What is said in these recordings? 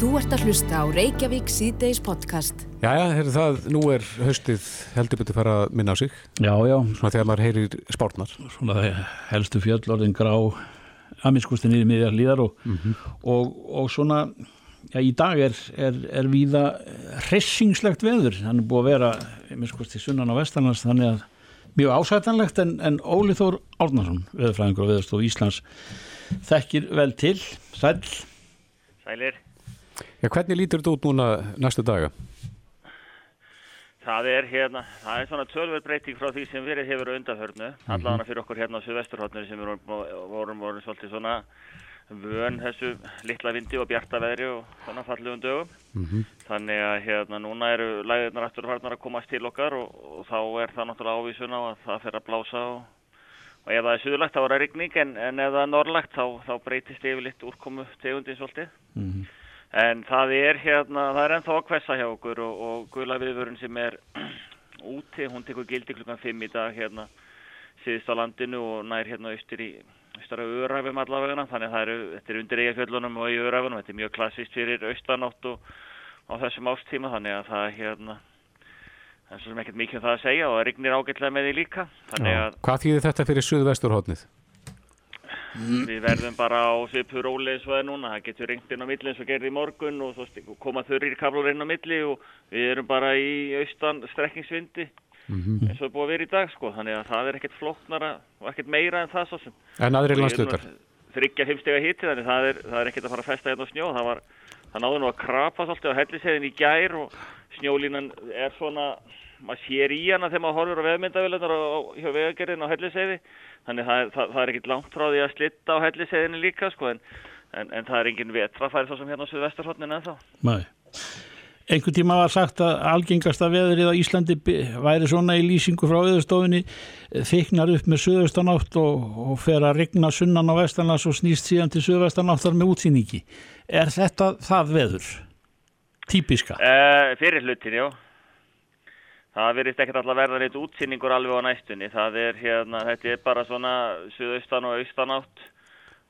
Þú ert að hlusta á Reykjavík síðdeis podcast. Jæja, heyrðu það, nú er haustið heldur betur fara að minna á sig, Já, já, svona þegar maður heyrir spárnar. svona helstu fjöllorðin grá aminskustin í miðjar líðar og, og, og svona já, í dag er, er, er víða hressingslegt veður, hann er búið að vera aminskusti sunnan á vestanlands þannig að mjög ásætanlegt en, en Óli Þór Árnarsson, veðurfræðingur og veðurstof Íslands þekkir vel til, sæl Sælir. Já, hvernig lítur þetta út núna næstu daga? Það er hérna, það er svona tölverð breyting frá því sem verið hefur á undanförnu, allavega fyrir okkur hérna á Suðvesturhóttinu sem vorum, vorum, vorum svolítið svona vön þessu litla vindi og bjarta veðri og svona fallegum dögum. Þannig að hérna núna eru læðirnar aftur farnar að komast til okkar og, og þá er það náttúrulega ávísun á að það fer að blása og, og ef það er suðlagt þá er það rigning en, en ef það er norrlagt þá, þá breytist yfirleitt úrkomu tegundin svolítið. En það er hérna, það er ennþá að kvessa hjá okkur og, og gula viðvörun sem er úti, hún tekur gildi klukkan 5 í dag hérna síðust á landinu og nær hérna austur í austur á Öræfum allavegana, þannig að það eru, þetta er undir eigafjöllunum og í Öræfunum, þetta er mjög klassist fyrir austanátt og á þessum ástíma, þannig að það hérna, það er svo sem ekkert mikið um það að segja og það rignir ágætlega með því líka, þannig að Hvað þýðir þetta fyrir suðvesturhóttnið? Við verðum bara á svipur róli eins og það er núna, það getur ringt inn á milli eins og gerði í morgun og svo koma þurrir kablur inn á milli og við erum bara í austan strekkingsvindi eins og er búið að vera í dag sko, þannig að það er ekkert flóknara og ekkert meira en það svo sem. En nú landslutar? Þryggja fimmstega hiti, þannig það er, það er ekkert að fara að festa hérna á snjó, það var, það náði nú að krapa svolítið á helliseiðin í gær og snjólínan er svona, maður sér í hana þegar maður horfur á veðmyndavilunar hjá vegagerðin á helliseiði, þannig það er, það, það er ekkert langt frá því að slitta á helliseiðinu líka sko, en, en, en það er engin vetrafæri svo sem hérna á Suðvesturhóttinu ennþá. Nei. Einhvern tíma var sagt að algengasta veðrið á Íslandi væri svona í lýsingu frá auðurstofinni þyknar upp með suðaustanátt og, og fer að regna sunnan á vestanlands og snýst síðan til suðvestanáttar með útsýningi. Er þetta það veður? Típiska? Uh, fyrir hlutin, já. Það verðist ekkert alltaf verða neitt útsýningur alveg á næstunni. Það er hérna, þetta er bara svona suðaustan og austanátt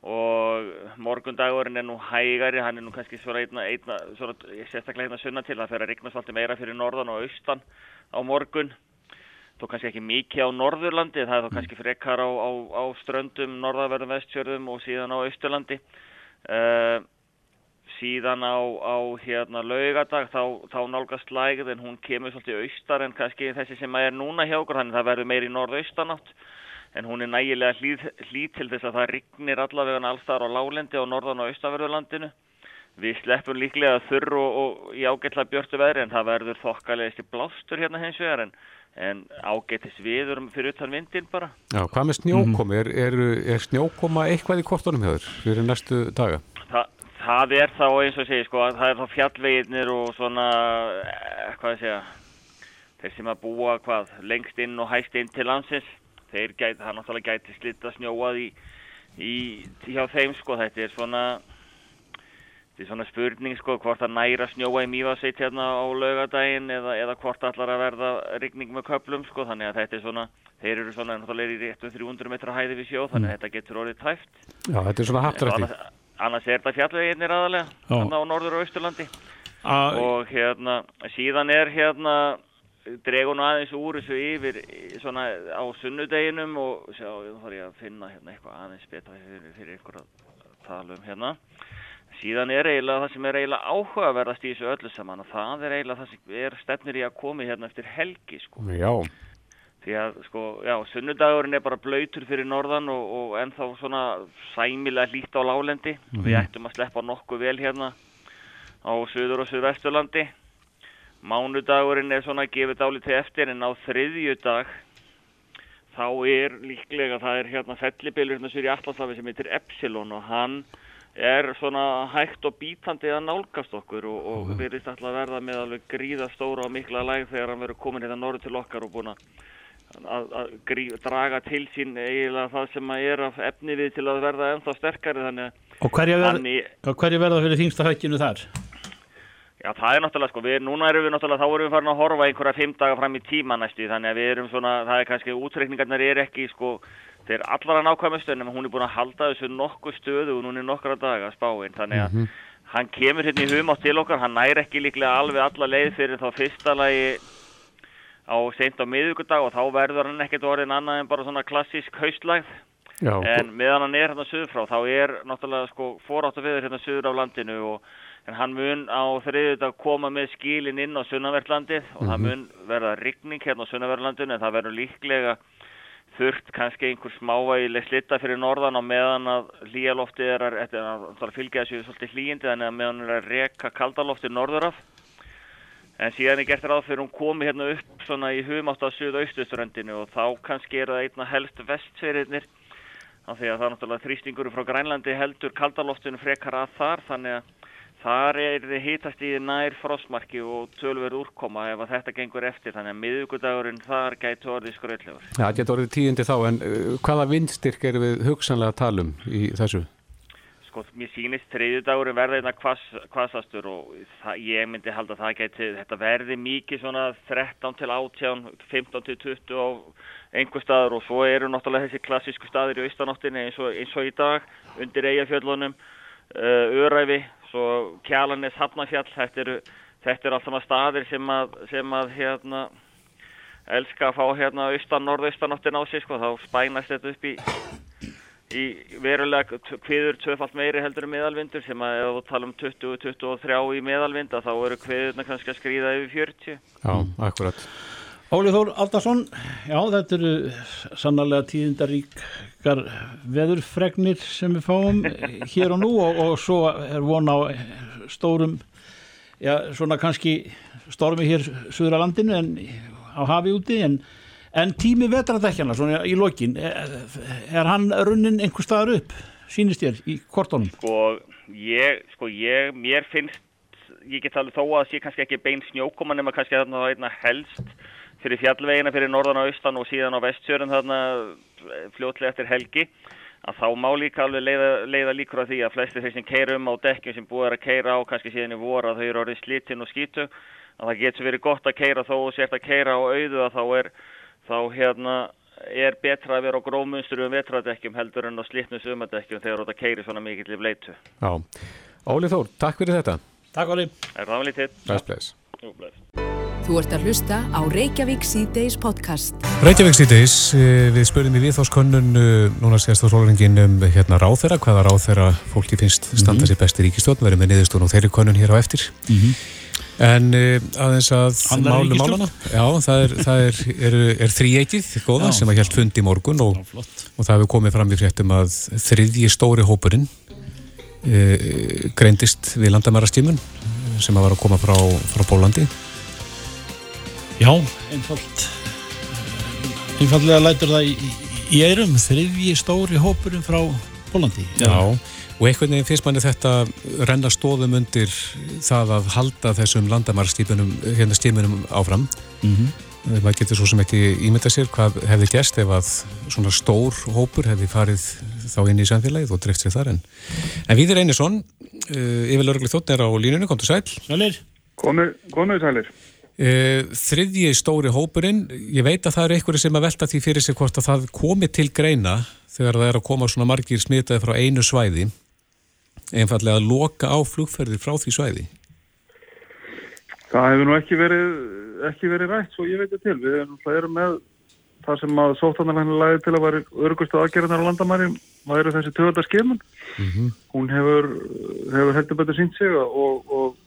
og morgundagurinn er nú hægari, hann er nú kannski svona einna, einna svona, sérstaklega einna sunna til, það fer að rigna svolítið meira fyrir norðan og austan á morgun. Þó kannski ekki mikið á Norðurlandi, það er þó kannski frekar á, á, á ströndum, norðaverðum, vestjörðum og síðan á Austurlandi. Uh, síðan á, á hérna laugadag þá, þá nálgast lægð en hún kemur svolítið austar en kannski þessi sem er núna hjá okkur þannig að það verður meiri norðaustanátt en hún er nægilega hlýð, hlýð til þess að það rignir allavega allstar á lálendi á norðan og austaverðurlandinu við sleppum líklega þurr og, og í ágætla björtu veðri en það verður þokkalegist í blástur hérna hins vegar en, en ágættis viður fyrir utan vindin bara Já, hvað með snjókomi? Er, er, er snjókoma eitthvað í kortunum hjá þér fyrir næstu daga? Þa, það er þá eins og segi sko, að það er þá fjallveginir og svona, eh, hvað segja, þeir sem að búa hvað lengst inn og hæst inn til landsins, þeir gæti, það náttúrulega gæti slitta snjóað í, í, hjá þeim sko, þetta er svona, þetta er svona spurning sko, hvort að næra snjóa í mývaseit hérna á laugadaginn eða, eða hvort allar að verða rigning með köplum sko, þannig að þetta er svona, þeir eru svona náttúrulega í réttum 300 metra hæði við sjó, þannig að þetta getur orðið tæft. Já, þetta er svona haptrætti. Annars, er þetta fjallveginir aðalega hérna á norður og austurlandi. A, og hérna síðan er hérna dregun aðeins úr þessu yfir svona á sunnudeginum og sjá, þá þarf ég að finna hérna eitthvað aðeins betra fyrir, fyrir ykkur að tala um hérna. Síðan er eiginlega það sem er eiginlega áhugaverðast í þessu öllu saman og það er eiginlega það sem er stefnir í að komi hérna eftir helgi sko. Já, því að sko, já, sunnudagurinn er bara blöytur fyrir norðan og, og ennþá svona sæmilega hlýtt á lálendi við ættum að sleppa nokkuð vel hérna á suður og suðvesturlandi. Mánudagurinn er svona gefið dálítið eftir en á þriðjudag þá er líklega það er hérna fellibilur hérna sér í Atlaslafi sem heitir Epsilon og hann er svona hægt og bítandi að nálgast okkur og, og verðist alltaf verða með alveg gríða stóra og mikla læg þegar hann verður komin hérna norður til okkar og búin að að, að grí, draga til sín eiginlega það sem að er af efni við til að verða ennþá sterkari þannig að og hverja verða, hann í, og hverja verða fyrir þingsta högginu þar? Já, það er náttúrulega, sko, við, núna erum við náttúrulega, þá erum við farin að horfa einhverja fimm daga fram í tíma næstu, þannig að við erum svona, það er kannski, útreikningarnir er ekki, sko, þeir allra nákvæmustu, en hún er búin að halda þessu nokkuð stöðu og núna í nokkra daga spáin, þannig að hann kemur hérna í hum á til okkar, hann næri ekki líklega alveg alla leið fyrir þá fyrsta lagi á seint á miðugudag og þá verður hann ekkert orðin annað en bara svona klassísk haustlægð. Já, en meðan hann er hérna söður frá þá er náttúrulega sko foráttu viður hérna söður á landinu og en hann mun á þriðudag koma með skílin inn á sunnaverðlandið og það mun verða rigning hérna á sunnaverðlandinu en það verður líklega þurft kannski einhver smávægileg slitta fyrir norðan á meðan að hlýjaloftið er að, þetta er að, að fylgja þessu svolítið hlýjindi þannig að meðan er að reka kaldaloftið norður af en síðan er gert ráð fyrir hún komi hérna upp svona í humátt á suðaustusturöndinu og þá kannski er það einna helst vestfyrirnir af því að það er náttúrulega þrýstingur frá Grænlandi heldur kaldaloftinu frekar að þar þannig að þar er þið hitast í nær frostmarki og tölverð úrkoma ef að þetta gengur eftir þannig að miðugudagurinn þar gæti orðið skröldlegur. Já, það getur orðið tíundi þá, en uh, hvaða vindstyrk erum við hugsanlega að tala um í þessu? Sko, mér sýnist þriðjudagurinn verða einna kvassastur og það, ég myndi halda að það geti, þetta verði mikið svona 13 til 18, 15 til 20 á einhver staður og svo eru náttúrulega þessi klassísku staðir í austanáttinni eins eins og í dag undir eigafjöllunum, uh, Öræfi, svo Kjalanes, Hafnafjall, þetta eru, þetta eru alltaf staðir sem að, sem að hérna, elska að fá hérna austan, norðaustanáttin á sig, sko, þá spænast þetta upp í, í verulega kviður tvöfalt meiri heldur um meðalvindur sem að ef þú tala um 20-23 í meðalvinda þá eru kviðurna kannski að skrýða yfir 40. Já, akkurat. Óli Þór Aldarsson, já þetta eru sannarlega tíðindaríkar veðurfregnir sem við fáum hér og nú og, og svo er von á stórum, já svona kannski stormi hér söður á landinu en á hafi úti en, en tími vetradekkjana svona í lokin, er, er hann runnin einhver staðar upp, sínist þér í kortónum? Sko ég, sko ég, mér finnst, ég get alveg þó að það sé kannski ekki bein snjókoma nema kannski þarna einna helst fyrir fjallvegina fyrir norðan og austan og síðan á vestjörun þarna fljótlega eftir helgi að þá má líka alveg leiða, leiða líkur á því að flesti þeir sem keira um á dekkjum sem búið er að keira á kannski síðan í voru að þau eru orðið slitinn og skítu að það getur verið gott að keira þó og sért að keira á auðu að þá er þá hérna er betra að vera á grómunstru um vetradekkjum heldur en á slitnum sumadekkjum þegar þetta keiri svona mikill í bleitu. Já, Óli Þór, takk fyrir þetta. Takk Óli. Er það vel í titt? Bless, bless. Jú, bless. Þú ert að hlusta á Reykjavík C-Days podcast. Reykjavík síðdeis, við spurðum í viðþórskönnun núna sérst á sólringin um hérna ráþeira, hvaða ráþeira fólki finnst standa sér best í ríkistjórn, verðum með niðurstun og þeirri könnun hér á eftir. En uh, aðeins að málu málana, já, það er, það er, er, er þríeitið góða Já. sem að hjælt fund í morgun og, Flott. og það hefur komið fram í fréttum að þriðji stóri hópurinn uh, greindist við landamærastímun sem að var að koma frá, frá Pólandi. Já, einfalt einfallega lætur það í, í, í eirum þriðji stóri hópurinn frá Pólandi Já, og einhvern veginn finnst manni þetta renna stóðum undir það að halda þessum landamærstípunum, hérna stímunum áfram. mm -hmm. Maður getur svo sem ekki ímynda sér hvað hefði gerst ef að svona stór hópur hefði farið þá inn í samfélagið og dreift sér þar en. En Víður Einarsson, uh, yfir lögreglu þóttn er á línunni, kom til sæl. Sælir? Komið, komið sælir. Uh, þriðji stóri hópurinn, ég veit að það eru einhverju sem að velta því fyrir sig hvort að það komi til greina þegar það er að koma svona margir smitaði frá einu svæði, einfallega að loka á flugferðir frá því svæði. Það hefur nú ekki verið, ekki verið rætt, svo ég veit það til. Við erum, það með það sem að sóttanarlækni lagði til að vera örgustu aðgerðnar á landamæri, það eru þessi töðarda skimun. Hún hefur, hefur heldur betur sínt sig og, og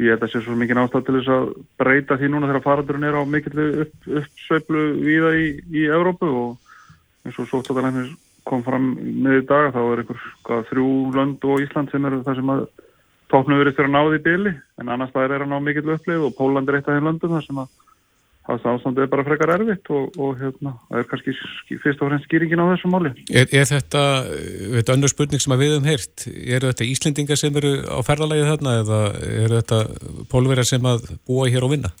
ég held að sé svo mikið ástæð til þess að breyta því núna þegar farandurinn er á mikill upp, uppsveiflu víða í, í Evrópu og eins og sóttanarlækni kom fram með í dag, þá er einhver hvað, þrjú lönd og Ísland sem eru það sem að tóknu verið fyrir að náði í byli en annars það er að ná mikill upplið og Póland er eitt af þeim löndum þar sem að það ástandið er bara frekar erfitt og, og hérna, það er kannski sk- fyrst og fremst skýringin á þessu máli. Er, er þetta, þetta önnur spurning sem að við höfum heyrt, eru þetta Íslendingar sem eru á ferðalagi þarna eða eru þetta pólverjar sem að búa hér og vinna?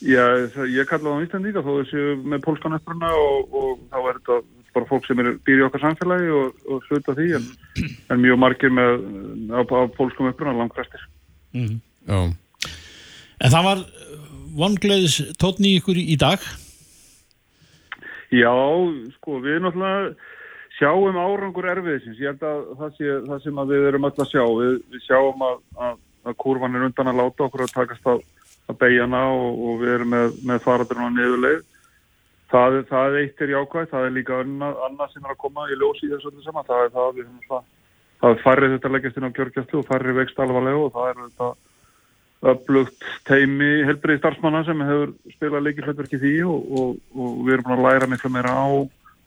Já, ég kalla það á Íslandíka þó þessu með pólskan uppruna og, og þá er þetta bara fólk sem er býr í okkar samfélagi og, og hluta því en, en mjög margir með á, á pólskum uppruna langfrestir. Já. En það var vongleðis tótni ykkur í dag Já, sko, við náttúrulega sjáum árangur erfiðisins. Ég held að það, sé, það sem að við erum öll að sjá, við, við sjáum að, að, að kurvan er undan að láta okkur að takast að, að beigja hana og, og við erum með, með faradurinn á niðurleið. Það, það eitt er jákvæð, það er líka annað, annað sem er að koma í ljósi í þessu öllu saman. Það er það, við höfum það, það er farið þetta leggjast inn á kjörgjastlu og farið vext alvarlega og það er þetta öflugt teimi helbriði starfsmanna sem hefur spilað leikilvætverki því og, og, og við erum búin að læra miklu meira á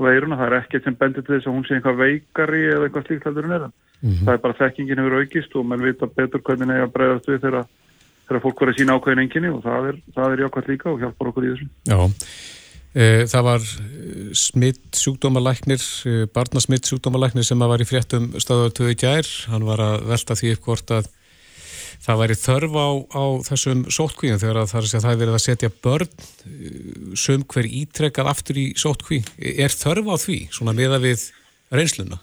veiruna, það er ekkert sem bendir til þess að hún sé eitthvað veikari eða eitthvað slíkt heldur en er mm -hmm. það er bara þekkingin hefur aukist og mann vita betur hvernig það er að breyðast við þegar, þegar fólk verður að sína ákveðin enginni og það er, það er jákvæmt líka og hjálpar okkur í þessu Já, það var smitt sjúkdómalæknir e, barnasmitt sjúkdómalæknir sem var í fréttum stöðartöðu gær, hann var að velta því upp hvort að það væri þörf á, á þessum sótkvíðum þegar það er að það er verið að setja börn söm hver ítrekkað aftur í sótkvíð. Er þörf á því svona meða við reynsluna?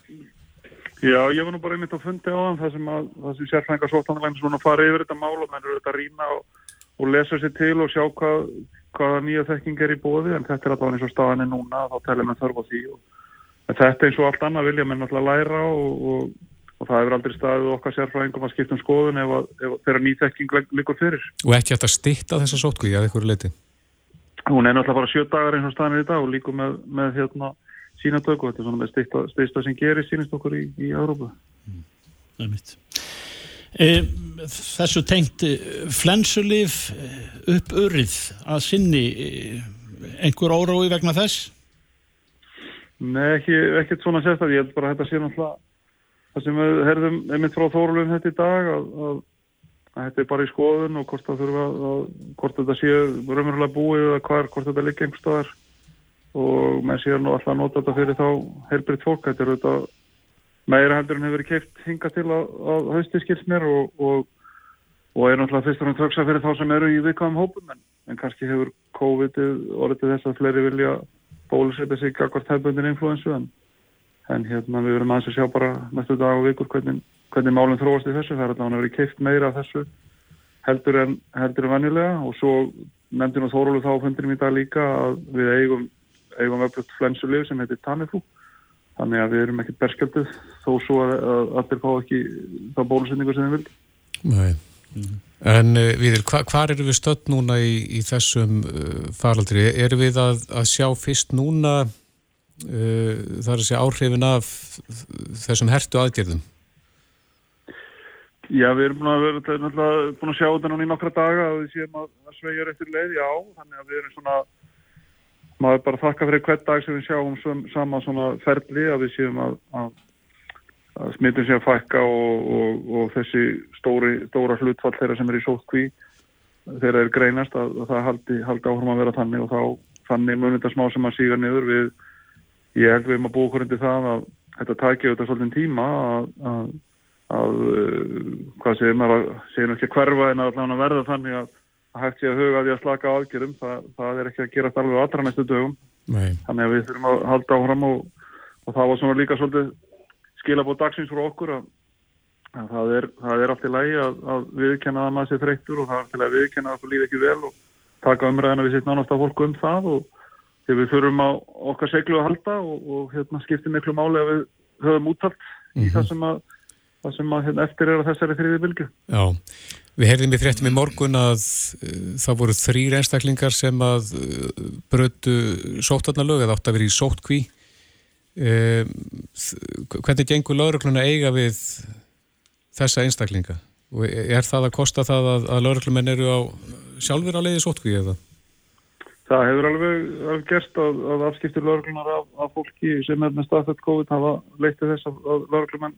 Já, ég var nú bara einmitt að fundi á það sem að það sem sérfængar sóttanleginn svona fara yfir þetta mál og menn eru þetta að rýna og, og lesa sér til og sjá hvað, hvaða nýja þekking er í bóði en þetta er alltaf eins og staðan er núna þá telum við þörf á því og þetta eins og allt annað vilja menn alltaf læra og, og og það hefur aldrei staðið okkar sérfræðingum að skipta um skoðun ef, ef þeirra nýþekking líkur fyrir. Og ekki að stitta þessa sótkvíði að ykkur leiti? Hún er náttúrulega bara sjö dagar eins og staðin í dag og líku með, með hérna, sína dög og þetta er svona með stitta, stitta sem gerir sínist okkur í, í Európa. Mm. Það er mitt. E, þessu tengt e, flensulif e, upp urrið að sinni e, einhver órói vegna þess? Nei, ekki, ekkert svona sérstaklega. Ég held bara að þetta sé náttúrulega það sem við herðum einmitt frá Þórulun þetta í dag að, að, að þetta er bara í skoðun og hvort að hvort þetta sé raunverulega búið eða hvar, hvort þetta liggur einhverstaðar og með sér nú alltaf að nota þetta fyrir þá helbriðt fólk, þetta er þetta meira heldur en hefur verið keift hinga til að hausti skilsmér og, og, og er náttúrulega fyrst og náttúrulega töksa fyrir þá sem eru í vikvæðum hópum en, en kannski hefur COVID-ið orðið til þess að fleiri vilja bólusetja sig akkvært hefbundin influensu en en hérna við verum aðeins að sjá bara næstu dag og vikur hvernig, hvernig málum þróast í þessu, það er allavega að vera keift meira af þessu heldur en heldur en venjulega og svo nefndi nú Þórólu þá fundinum í dag líka að við eigum, eigum öflugt flensulegu sem heitir Tamiflu þannig að við erum ekkert berskjöldið þó svo að, að allir fá ekki þá bólusetningu sem þeim vildi Nei mm. En uh, við, hva, hvað eru við stödd núna í, í þessum uh, faraldri? Eru við að, að sjá fyrst núna uh, það er að segja áhrifin af þessum hertu aðgerðum? Já, við erum búin að, vera, búin að sjá þetta núna í nokkra daga og við séum að, að sveigja eftir leið, já, þannig að við erum svona maður bara þakka fyrir hvert dag sem við sjáum sama svona ferli að við séum að, að, að smittum séum fækka og, og, og þessi stóri, stóra hlutfall þeirra sem er í sótkví þeirra er greinast að, að það haldi, haldi áhrum að vera þannig og þá þannig munir þetta smá sem að síga niður við ég held við erum að búa okkur undir það að þetta tækja auðvitað svolítið tíma að, að, að uh, hvað maður að segja ekki hverfa en að verða þannig að hægt sé að huga því að slaka aðgjörum það, það er ekki að gera allveg aðra næstu dögum Nei. þannig að við þurfum að halda áfram og, og það var svona líka svolítið skila búið dagsins frá okkur að, að það, er, það er allt í lægi að viðkenna að maður sé þreyttur og það er allt í lægi að viðkenna að það líði ekki vel og taka umræðina við sitt nánast af fólku um það og þegar við þurfum á okkar seglu að halda og, og hérna, skiptir miklu máli að við höfum úttalt mm -hmm. í mhm. það sem að, það sem að hérna, eftir er að þessari þriði bylgu. Já, við heyrðum í fréttum í morgun að uh, það voru þrýr einstaklingar sem að uh, brödu sóttarnalög eða átt að vera í sóttkví. Uh, hvernig gengur laurugluna eiga við þessa einstaklinga? Og er það að kosta það að, að lauruglumenn eru á sjálfur að leiði sóttkví eða? það hefur alveg, alveg gerst að, að afskiptir lörglunar af, af fólki sem er með staðfætt COVID hafa leittið þess að, lörglumenn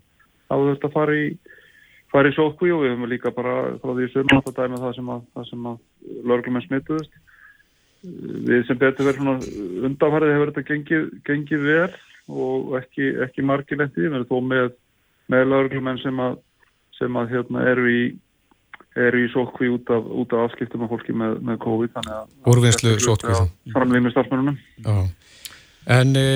hafa þurft að fara í fara í sótkví og við höfum líka bara frá því sem að það dæmi það sem að, að lörglumenn smituðist við sem betur verið svona undanfarið hefur þetta gengið, gengið vel og ekki, ekki margilendi við erum þó með, með lörglumenn sem að sem að hérna eru í er í sótkví út af, út af afskiptum af fólki með, með COVID Úrvinnslu sótkví Framlýð með stafsmörunum En e,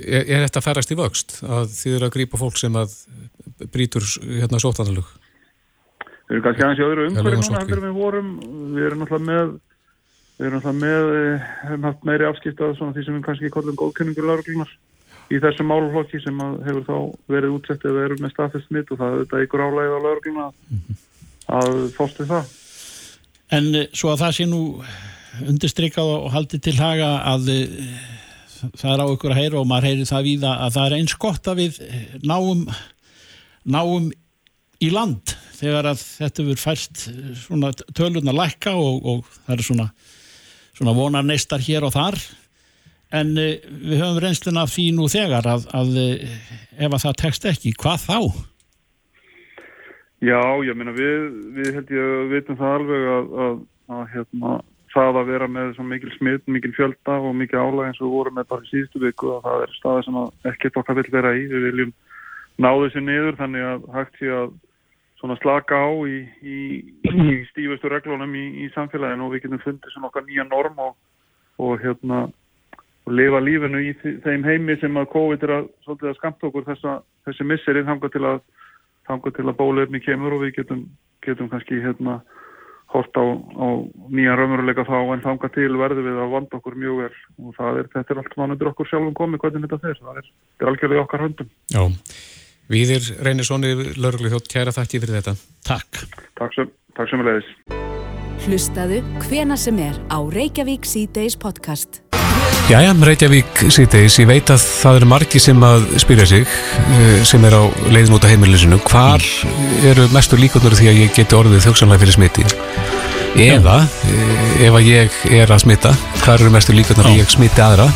er, er þetta færast í vöxt? Að þið eru að grípa fólk sem að brítur hérna sóttanalug? Við erum kannski aðeins í öðru umhverju núna heldur við vorum við erum alltaf með við erum alltaf með, hefum haft meiri afskipt af því sem við kannski kallum góðkenningur láruglunar í þessu málflokki sem að hefur þá verið útsett eða verið með staðfest smitt og það er þetta ykkur álægið á lögregluna að fóst við það. En eh, svo að það sé nú undirstrykað og haldið til haga að eh, það er á ykkur að heyra og maður heyri það víða að það er eins gott að við eh, náum, náum í land þegar að þetta verður færst eh, svona tölurna lækka og, og það er svona, svona vonarneistar hér og þar en uh, við höfum reynsluna því nú þegar að, að uh, ef að það tekst ekki, hvað þá? Já, ég meina við, við held ég að vitum það alveg að, að, að hérna, það að vera með mikil smitt, mikil fjölda og mikil álag eins og við vorum með bara í síðustu viku að það er staði sem ekkert okkar vill vera í. Við viljum ná þessu niður þannig að hægt sé að slaka á í, í, í stífustu reglunum í, í samfélaginu og við getum fundið svona okkar nýja norm og, og hérna og lifa lífinu í þe- þeim heimi sem að COVID er að, að skamta okkur þessa, þessi misseri þangað til að þangað til að bólefni kemur og við getum, getum kannski hérna hort á, á nýja raunveruleika þá en þangað til verðum við að vanda okkur mjög vel og það er, þetta er allt mann undir okkur sjálfum komið hvernig þetta fer, það er, er algjörlega okkar höndum. Já. Víðir Reynisóni, lauruglu þjótt, kæra þakki fyrir þetta. Takk. Takk sem, takk sem að leiðis. Hlustaðu hvena sem er á Reykjavík C-Days podcast. Jæja, Reykjavík síðdeis, ég veit að það eru margi sem að spyrja sig eh, sem er á leiðin út af heimilisinu hvar eru mestur líkunar því að ég geti orðið þjóksanlega fyrir smiti eða eh, ef að ég er að smita hvar eru mestur líkunar því að ég smiti aðra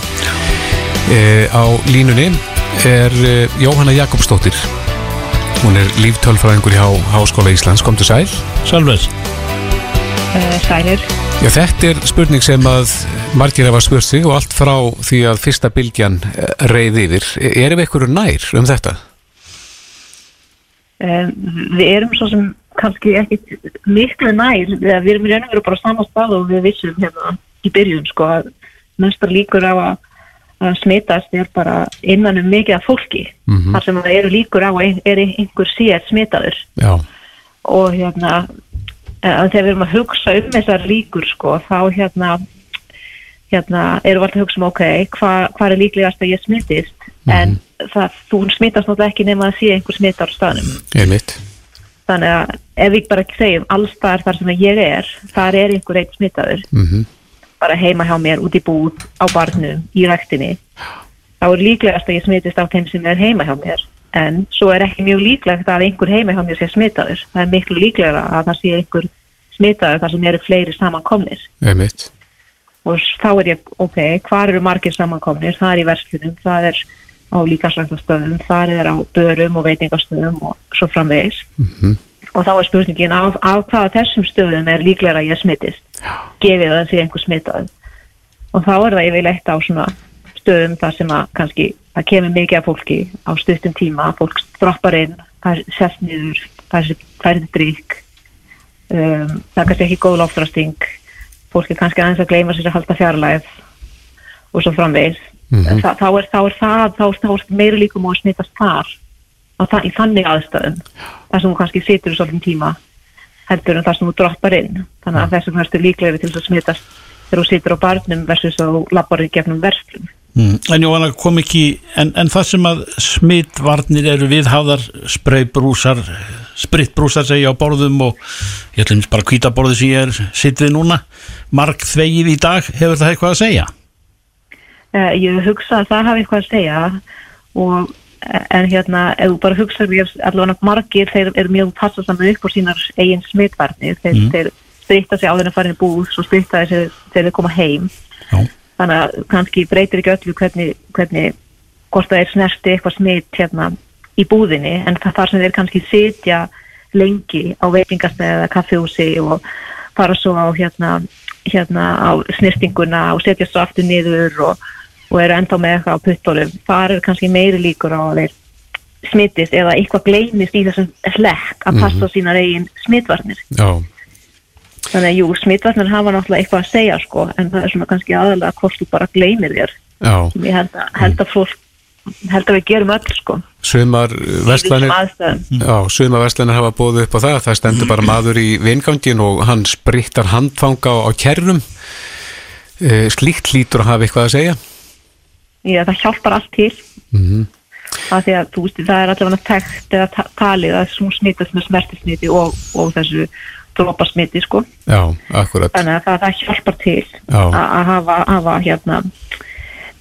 e, á línunni er e, Jóhanna Jakobsdóttir hún er líftölfræðingur hjá Háskóla Íslands, kom til sæl Sölves. uh, sælir. Já, þetta er spurning sem að margir hefa spurt sig og allt frá því að fyrsta bylgjan reyð yfir. Erum við ykkur nær um þetta? Um, við erum svo sem kannski ekki miklu nær, við við erum í raun og veru bara á sama stað og við vissum hérna í byrjun sko að mestar líkur á að, að smitast er bara innan um mikið af fólki. Mhm. þar sem það eru líkur á að er einhver sér smitaður. Já, og hérna uh, þegar við erum að hugsa um þessar líkur sko þá hérna hérna erum við alltaf að hugsa um ok hvað hva er líklegast að ég smittist en það, þú smittast náttúrulega ekki nema að sé einhver smittar á staðnum. Þannig að ef við bara segjum allstaðar þar sem ég er, þar er einhver einn smittaður, Mm bara heima hjá mér út í búð, á barnum, í ræktinni. Þá er líklegast að ég smittist af þeim sem er heima hjá mér. En svo er ekki mjög líklegt að einhver heima hjá mér sé smittaður, það er miklu líklegra að það sé einhver smittaður þar sem eru fleiri samankomnir. Ég mitt. og þá er ég, ok, hvar eru margir samankomnir, það er í verslunum, það er á líkaslægtastöðum, það er á börum og veitingastöðum og svo framvegis og þá er spurningin af, af hvaða þessum stöðum er líklega að ég smittist gefið að það sé einhver smittað og þá er það yfirleitt á svona stöðum þar sem að kannski það kemur mikið af fólki á stuttum tíma. Fólk droppar inn, það er sest niður það er færið drikk um, það er kannski ekki góð loftrasting fólk er kannski aðeins að gleyma sér að halda fjarlæð og svo framvegis. Mhm. Þa, þá, er, þá er það þá, þá er meira líkum á að smittast þar á í þannig aðstöðum þar sem þú kannski situr svolítið tíma heldur en þar sem þú droppar inn þannig að þessum verður líklegri til að smittast þegar þú situr á barnum versus að þú lappar í gegnum verslum Mm. En Jóhanna kom ekki, en, en það sem að smittvarnir eru viðhafðar, spraybrúsar, spritbrúsar segja á borðum og ég ætlum bara að hvíta borðu sem ég er sitt við núna, marg þvegið í dag, hefur það eitthvað að segja? uh, ég hugsa að það hafi eitthvað að segja og en hérna, ef þú bara hugsa við allavega margir, þeir eru mjög passa saman upp á sínar eigin smittvarnir þeir, Mm. þeir spritta sig áður en farin búð svo spritta þessi þegar þeir koma heim Já. þannig að kannski breytir ekki öllu hvernig, hvernig hvort það er snerti eitthvað smitt hérna í búðinni en það þar sem þeir kannski sitja lengi á veitingastæði eða kaffehúsi og fara svo á hérna, hérna á snertinguna og setja svo aftur niður og, og eru ennþá með eitthvað á puttunum þar er kannski meiri líkur á að þeir smittist eða eitthvað gleymist í þessum hlekk að passa mm sínar eigin smittvarnir Já, þannig að jú, smittvarnir hafa náttúrulega eitthvað að segja sko en það er svona kannski aðalega hvort þú bara gleymir þér ég held að, held að fólk held að við gerum öll sko Sumar já, sumar verslanir hafa bóðið upp á það. Það stendur bara maður í vingangin og hann sprittar handfanga á, á kerrum. E, slíkt hlýtur að hafa eitthvað að segja. Ég, það hjálpar allt til Mhm. af því að þú veist, það er allavega tekt eða ta- talið að hún smitast með smertismiti og, og þessu drópasmiti sko, Já, akkurat. þannig að það, það hjálpar til Já. að að hafa, hafa hérna,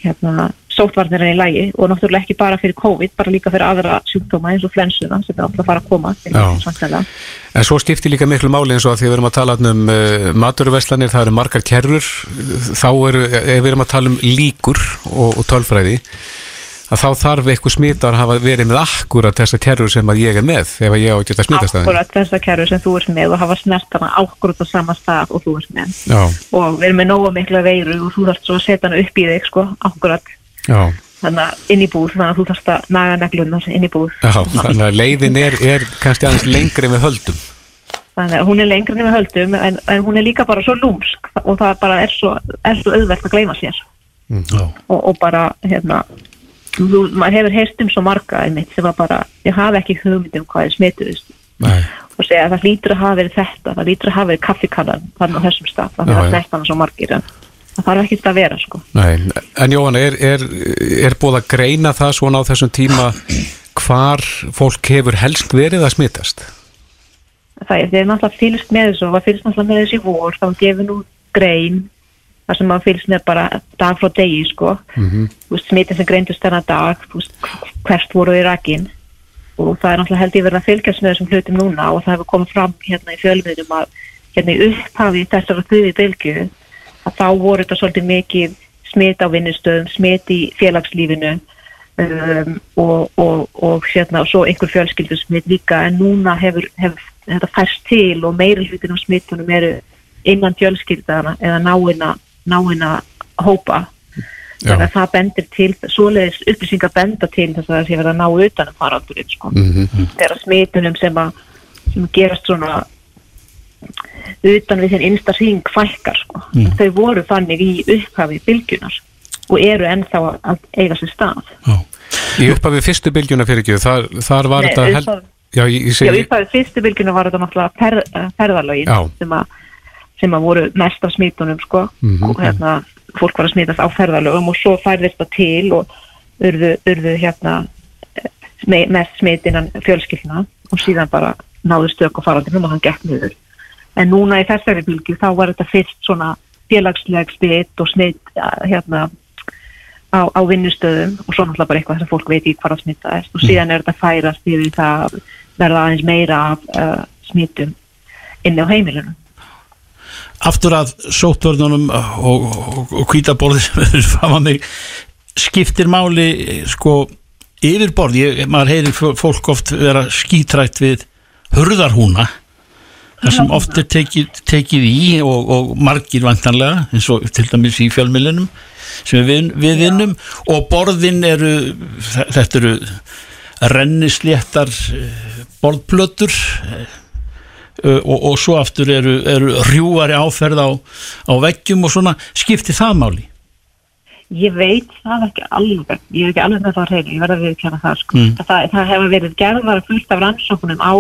hérna sótvarnir í lægi og náttúrulega ekki bara fyrir COVID, bara líka fyrir aðra sjúkdóma eins og flensuna sem er alltaf að fara að koma. En svo skiptir líka miklu máli eins og að því við erum að tala um uh, maturverslanir, það eru margar kerrur, þá eru, ef við erum að tala um líkur og, og tölfræði, að þá þarf eitthvað smitar að hafa verið með akkurat þessa kerrur sem að ég er með, ef ég á að geta smitast það. Akkurat þessa kerfi sem þú ert með og hafa snertana akkurat á sama stað og þú ert með Já, og við erum með nóga mikla veiru og þú þarfst svo að setja hana upp í þig sko, akkurat já, þannig að inn í búð, þannig að þú þarfst að naga neglunar inn í búð já, þannig að leiðin er, er kannski aðeins lengri en við höldum. þannig að hún er lengri en við höldum en, en hún er líka bara svo lúmsk og það bara er svo, er svo auðvelt að gleyma sér Já. og, og bara hérna þú, maður hefur heyrt um svo marga einmitt sem að bara, ég hafi ekki hugmynd um hvað er smituðist og segja að það lítur að hafa verið þetta það lítur að hafa verið kaffikannan þannig á þessum stað, þannig að já. snert hana svo margir en það þarf ekki að vera sko. Nei, en Jóhanna, er, er, er búið að greina það svona á þessum tíma hvar fólk hefur helst verið að smitast? það er, þeir náttúrulega fylgst með þessu og það fylgst náttúrulega með þessu í vor. Þá gefur nú grein þar sem maður fylgst með bara dag frá degi sko, þú veist, smitin sem greindust þennan dag, hvert voru í rakin? Og það er náttúrulega held ég verið að fylgjast með þessum hlutum núna og það hefur komið fram hérna í fjölmiðnum að hérna í upphafi þessara þriði bylgu að þá voru þetta svolítið mikið smit á vinnustöðum, smit í félagslífinu um, og, og, og hérna, svo einhver fjölskyldu smit líka en núna hefur, hefur þetta færst til og meiri hlutin á smitunum eru innan fjölskyldana eða náina, náina hópa þannig að það bendir til svoleiðis upplýsingar benda til þess að það sé verið að ná utan um faraldurinn sko. Mhm. þegar smitunum sem að sem gerast svona utan við þinn innsta hring fækkar sko. þau voru þannig í upphafi bylgjunar og eru ennþá að eiga sér stað Í upphafi fyrstu bylgjuna fyrir ekki, þar, þar var Nei, þetta... hel- upphafi- Já, ég Já, segi... upphafi fyrstu bylgjunar var þetta náttúrulega fer, ferðalögin Já. sem að, sem að voru mest af smitunum sko. Mhm. og hérna, fólk var að smitast á ferðalögum og svo færðist það til og urðu, urðu hérna eh, me- mest smit innan fjölskyldna og síðan bara náðu stök og farandinum og hann gekk niður en núna í þessari bylgju þá var þetta fyrst svona félagsleg smitt og smitt hérna á, á vinnustöðum og svo náttúrulega bara eitthvað sem fólk veit í hvað að smittaðist og síðan er þetta færast yfir í það að verða aðeins meira af uh, smittum inni á heimilunum aftur að sóttvörnunum og, kvítaborði sem við fama mig skiptir máli sko yfirborð, ég, maður heyrir fó- fólk oft vera skítrætt við hurðarhúna þar sem oft er tekið, tekið í og, og margir vantanlega eins og til dæmis í fjölmillinum sem við, við vinnum og borðin eru þe- þetta eru rennisléttar eh, borðplötur uh, og, og svo aftur eru, eru rjúari áferð á, á veggjum og svona, skiptir það máli? Ég veit það ekki alveg, ég er ekki alveg með það hreinu, ég verða að viðkjanna það sko. Mm. Það, það hefur verið gerðar fullt af rannsókunum á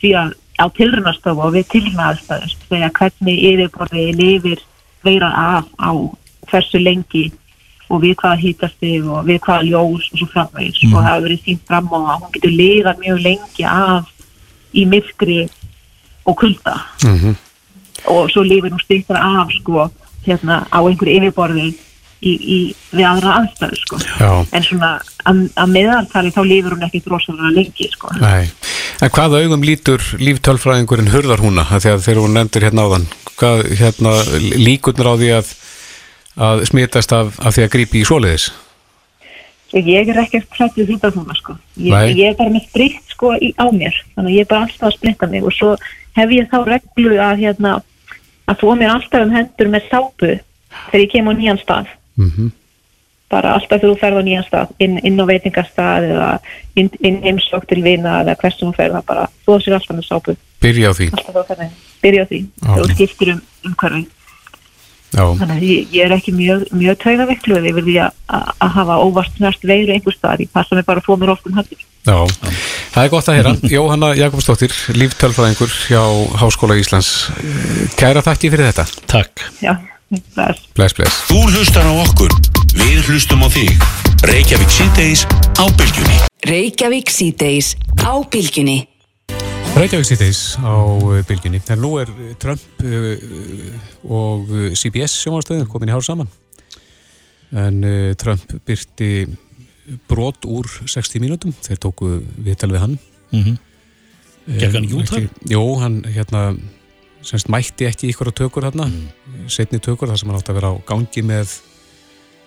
því að á tilrunastofu og við tilrunaðstæðum þegar hvernig yfirborði lifir veiran af á hversu lengi og við hvaða hýtastig og við hvaða ljós og svo framvegis. Og það hefur verið sínt fram á að hún getur lifað mjög lengi af í myrkri og kulda. Mhm. og svo lifir hún stýttar af sko hérna á einhverju yfirborði í, í, við aðra aðstæður sko. Já, en svona að, að meðaltali þá lifir hún ekki drosalega lengi sko. Nei. En hvaða augum lítur líftölfræðingurinn hurðarhúna, að því að þegar hún nefndir hérna áðan, hvað hérna líkurnar á því að, að smitast af, af því að grípi í svoleiðis? og ég er ekkert hrætt við þetta svona sko. Ég, ég er bara með spritt sko í, á mér. Þannig að ég er bara alltaf að spritta mig. Og svo hef ég þá reglu að hérna að þó mér alltaf um hendur með sápu þegar ég kem á nýjan stað. Mm bara alltaf þegar þú ferð á nýjan stað inn, inn á veitingastað eða inn, inn heimsók til vina eða hversu þú ferð það bara þú sér alltaf með sápu Byrja á því. byrja á því þú skiptir um umhverfi Já, þannig að ég, ég er ekki mjög, mjög taugaveikluð yfir því að, að, að hafa óvart snart veiru einhver staðar, ég passa mig bara að få mér oft um hendur já. Það er gott að heyra. Jóhanna Jakobsdóttir, líftölfræðingur hjá Háskóla Íslands. Kæra þakki fyrir þetta. Takk. já, Bless. Bless, bless. Þú hlustar á okkur, við hlustum á þig. Reykjavík síðdeis á bylgjunni. Reykjavík síðdeis á bylgjunni. Reykjavík sýttis á uh, bylginni. En nú er Trump uh, og CBS sjónvarstöðin komin í hár saman. En Trump byrti brot úr 60 mínútum. Þeir tóku viðtal við hann. Mm -hmm. Eh, Gekk hann ekki út þar? Jó, hann hérna, semst mætti ekki ykkur á tökur hérna. Mm. Setni tökur þar sem hann átti að vera á gangi með,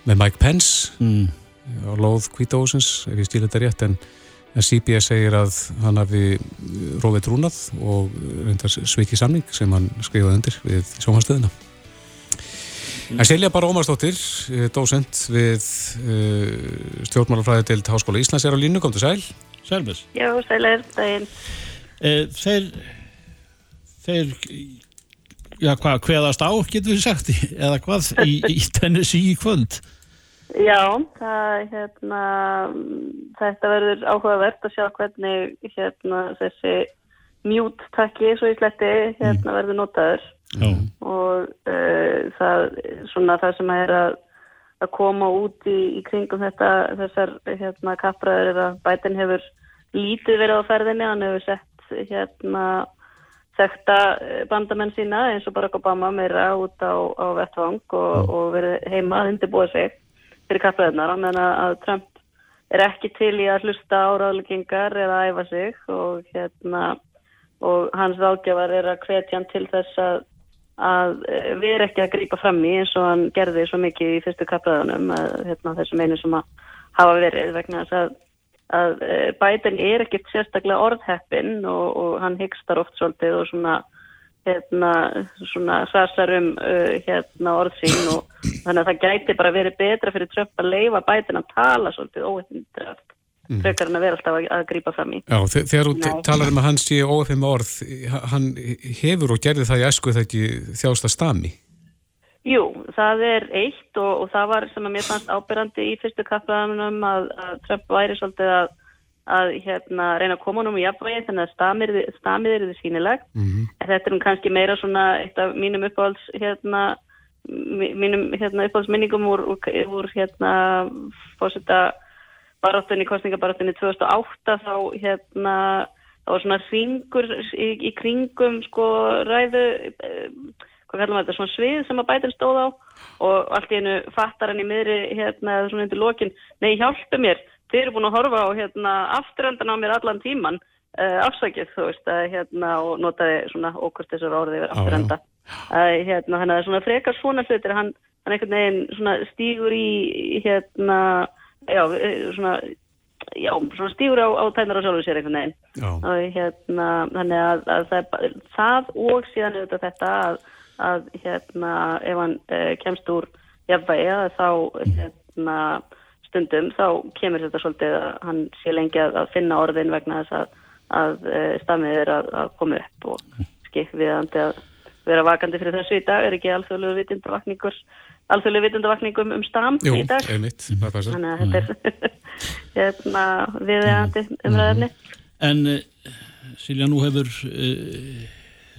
með Mike Pence Mm. á lóð Kvítahúsins, ef ég stíla þetta rétt, en en CBS segir að hann hafi rófið trúnað og reyndar svikið samning sem hann skrifaði undir við sjónvarstöðina. En Silja bara Ómarsdóttir, eh, dósent við uh, stjórnmálafræði til Háskóla Íslands er á línu, kom til sæl. Selbes. Já, sælir, daginn. E, þeir, þeir, já hvað, hveðast á, getur við sagt, eða hvað, í, í Tennessee í kvöld? Já, það, hérna, þetta verður áhugavert að sjá hvernig hérna, þessi mute-takki, svo í sletti, hérna verður notaður Já. og uh, það, svona það sem er að, að koma út í, í kringum þetta, þessar hérna, kappræður er að bætin hefur lítið verið á ferðinni, hann hefur sett hérna þekta eh, bandamenn sína eins og Barack Obama meira út á, á vettvang og, og verið heima að undirbúa sig fyrir kappræðunar, á meðan að- Trump er ekki til í að hlusta á ráðleggingar eða æfa sig og hérna og hans ráðgjafar er að hvetja hann til þess að að eh, vera ekki að grípa fram í eins og hann gerði svo mikið í fyrstu kappræðunum hérna, þessum einu sem að hafa verið vegna þess að, að eh, Biden er ekkert sérstaklega orðheppin og, og hann hyggstar oft svolítið og svona hérna, svona sasar um uh, hérna orðsín og þannig að það gæti bara verið betra fyrir Trump að leifa Biden að tala svolítið óhindræft Mhm. frekar en að vera alltaf að, að grípa fram í Já, þe- þegar þú talar um að hann sé óefum orð, hann hefur og gerði það í æsku ekki þjásta stami. Jú, það er eitt og, og það var sem að mér fannst ábyrrandi í fyrstu kappræðanum að, að Trump væri svolítið að, að hérna, reyna að koma honum í jafnvægi þannig að stamið, stamið er þið sýnilegt. Mhm. En þetta er nú kannski meira svona eitt af mínum uppáhalds hérna, mí- mínum hérna, uppáhaldsminningum úr, úr, hérna fórseta baráttunni, kostningabaráttunni 2008 þá hérna það var svona hringur í, í kringum sko ræðu eh, hvað kallar maður þetta, svona svið sem að bætin stóð á og allt í einu fattar hann í miðri hérna eða svona undir lokin nei hjálpu mér, þið eru búin að horfa á hérna afturöndan á mér allan tíman uh, afsakið þú veist að hérna og notaði svona ókvist þessar orðið yfir afturönda að hérna þannig að svona frekar svona hlutir hann, hann einhvern veginn svona stígur í hérna já, eh, svona já, svona stígur á, á tæmur á sjálfur sér einhvern veginn. Og hérna þannig að, að það, það og síðan auðvitað þetta að, að hérna ef hann uh, kemst úr jafnvægi að þá hérna stundum þá kemur þetta svolítið að hann sé lengi að, að finna orðin vegna þess að, að uh, stafmið er að, að koma upp og skikk viðandi að vera vakandi fyrir þessu í dag. Er ekki alþjóðlegu vitundavakningur alþjóðlegu vitundavakningum um stam Jú, í dag? einmitt, þannig að þetta er hérna viðeigandi umræðinni En uh, Silja, nú hefur uh,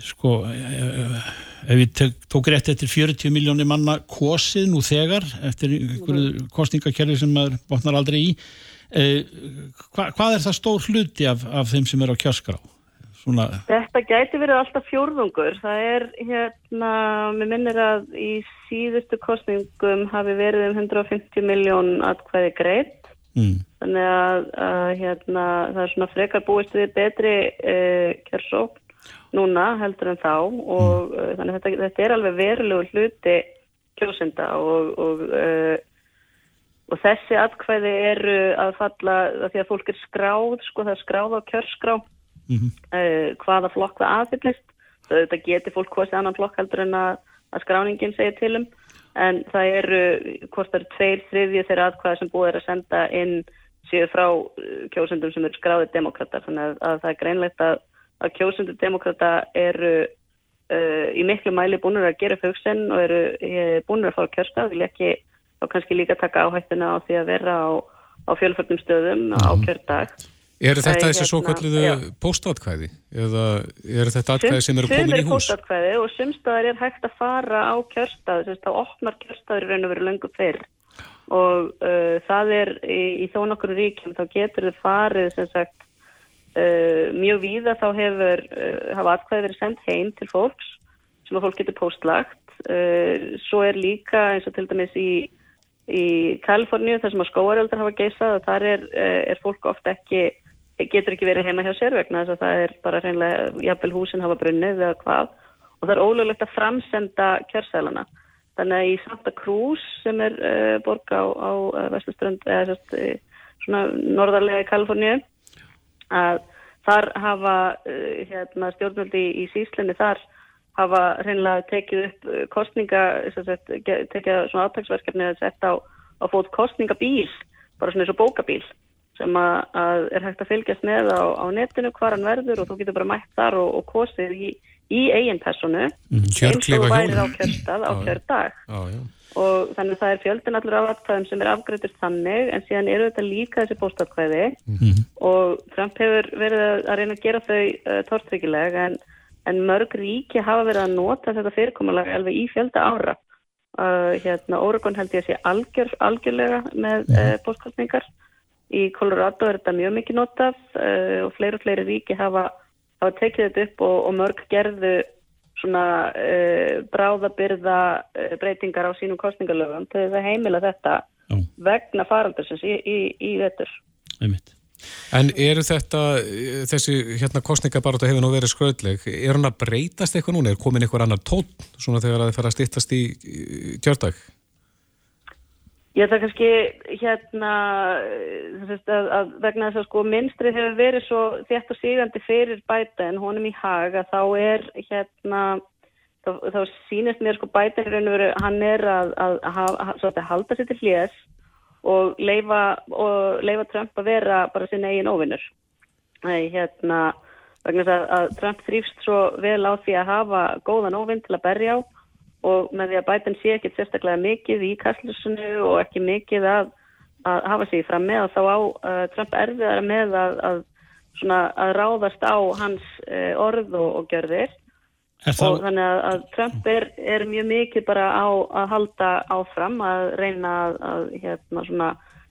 sko uh, ef ég tek, tók rétt eftir 40 miljónir manna kosið nú þegar eftir einhverju kostningakerfi sem maður botnar aldrei í uh, hva, hvað er það stór hluti af, af þeim sem er á kjörskrá? Svona, Þetta gæti verið alltaf fjórðungur. Það er hérna, mér minnir að í síðustu kostningum hafi verið um 150 miljón atkvæði greitt. mm, Þannig að, að hérna, það er svona frekar búist við betri uh, kjörsókn núna heldur en þá og uh, þannig að þetta, þetta er alveg verulegur hluti kjósenda og, og, uh, og þessi atkvæði eru að falla af því að fólk er skráð, sko það er skráð á kjörskrá mhm, uh, hvaða flokk það aðfyllist. Þetta geti fólk kostið annan flokk heldur en að, að skráningin segir til um. En það eru, hvort það eru tveir þriðju þeirra atkvæða sem búið er að senda inn séu frá kjósendum sem eru skráðið demokrata. Þannig að, að það er greinlegt að, að kjósendur demokrata eru uh, í miklu mæli búinur að gera hugsen og eru uh, búinur að fara kjörstað. Vil ekki þá kannski líka taka áhættuna á því að vera á, á fjölförnum stöðum á kjördag Eru þetta þessi hérna, svo kalluðu já. póstatkvæði? Eða eru þetta atkvæði sem eru komin í sum er hús? póstatkvæði og sumstaðar er hægt að fara á kjörstað, að það opnar kjörstaður raun og veru löngu fyrr og uh, það er í, í þó nokkur ríkjum þá getur þið farið sem sagt uh, mjög víða þá hefur uh, hafa atkvæði verið sendt heim til fólks sem að fólk getur póstlagt uh, svo er líka eins og til dæmis í í Kaliforníu þar sem að skóaröldar hafa geisað og þar er, eh, er fólk oft ekki getur ekki verið heima hjá sér vegna þess að það er bara reynilega, jafnvel húsin hafa brunnið eða hvað og það er ólöglegt að framsenda kjörsælana. Þannig að í Santa Cruz sem er borg á, á Vesturströnd eða sérst, svona norðarlega í Kaliforníu að þar hafa uh, hérna, stjórnvöldi í, í síslinni þar hafa reynilega tekið upp uh, kostninga, ge- tekið svona átagsverkefni að setja á, á fót kostningabíl, bara svona eins og bókabíl sem að, að er hægt að fylgjast með á, á netinu hvar hann verður og þú getur bara mætt þar og, og kosið í, í eigin personu Mhm, eins og værir á kjörstað á kjördag. Já, já. Og þannig að það er fjöldin allur af atkvæðum sem er afgreitur þannig en síðan eru þetta líka þessi póstatkvæði og Trump hefur verið að reyna að gera þau uh, tortryggileg en, en mörg ríki hafa verið að nota þetta fyrirkomulag alveg í fjölda ára. Uh, hérna Oregon held ég að sé algjör, algjörlega með uh, póstkostningar í Colorado er þetta mjög mikið notað uh, og fleiri og fleiri ríki hafa, hafa tekið þetta upp og, og mörg gerðu svona uh, bráðabyrða uh, breytingar á sínum kostningalöfum til þess að heimila þetta Já. vegna faraldursins í, í, í vetur. einmitt. En eru þetta, eh, þessi hérna kostningabaróta hefur nú verið skröðleg, er hann að breytast eitthvað núna? Er komin eitthvað annar tótt svona þegar að það fara að styttast í í kjördag? Ég það kannski hérna eh, að, að vegna þess að sko minnstrið hefur verið svo þétt og sígandi fyrir bæta en honum í hag að þá er hérna þá, þá sýnist mér sko bæta veru hann er að, að, að, halda sér til hljés og leifa, og leifa Trump að vera bara sinn eigin óvinnur. Nei, hérna vegna þess að Trump þrýfst svo vel á því að hafa góðan óvinn til að berja á og með því að Biden sé ekkit sérstaklega mikið í kastlusinu og ekki mikið að, að hafa sig fram með og þá á uh, Trump erfiðara með að, að, svona, að ráðast á hans uh, orð og, og gjörðir. Er og það, þannig að, að Trump er, er mjög mikið bara á að halda áfram að reyna að, að hérna svona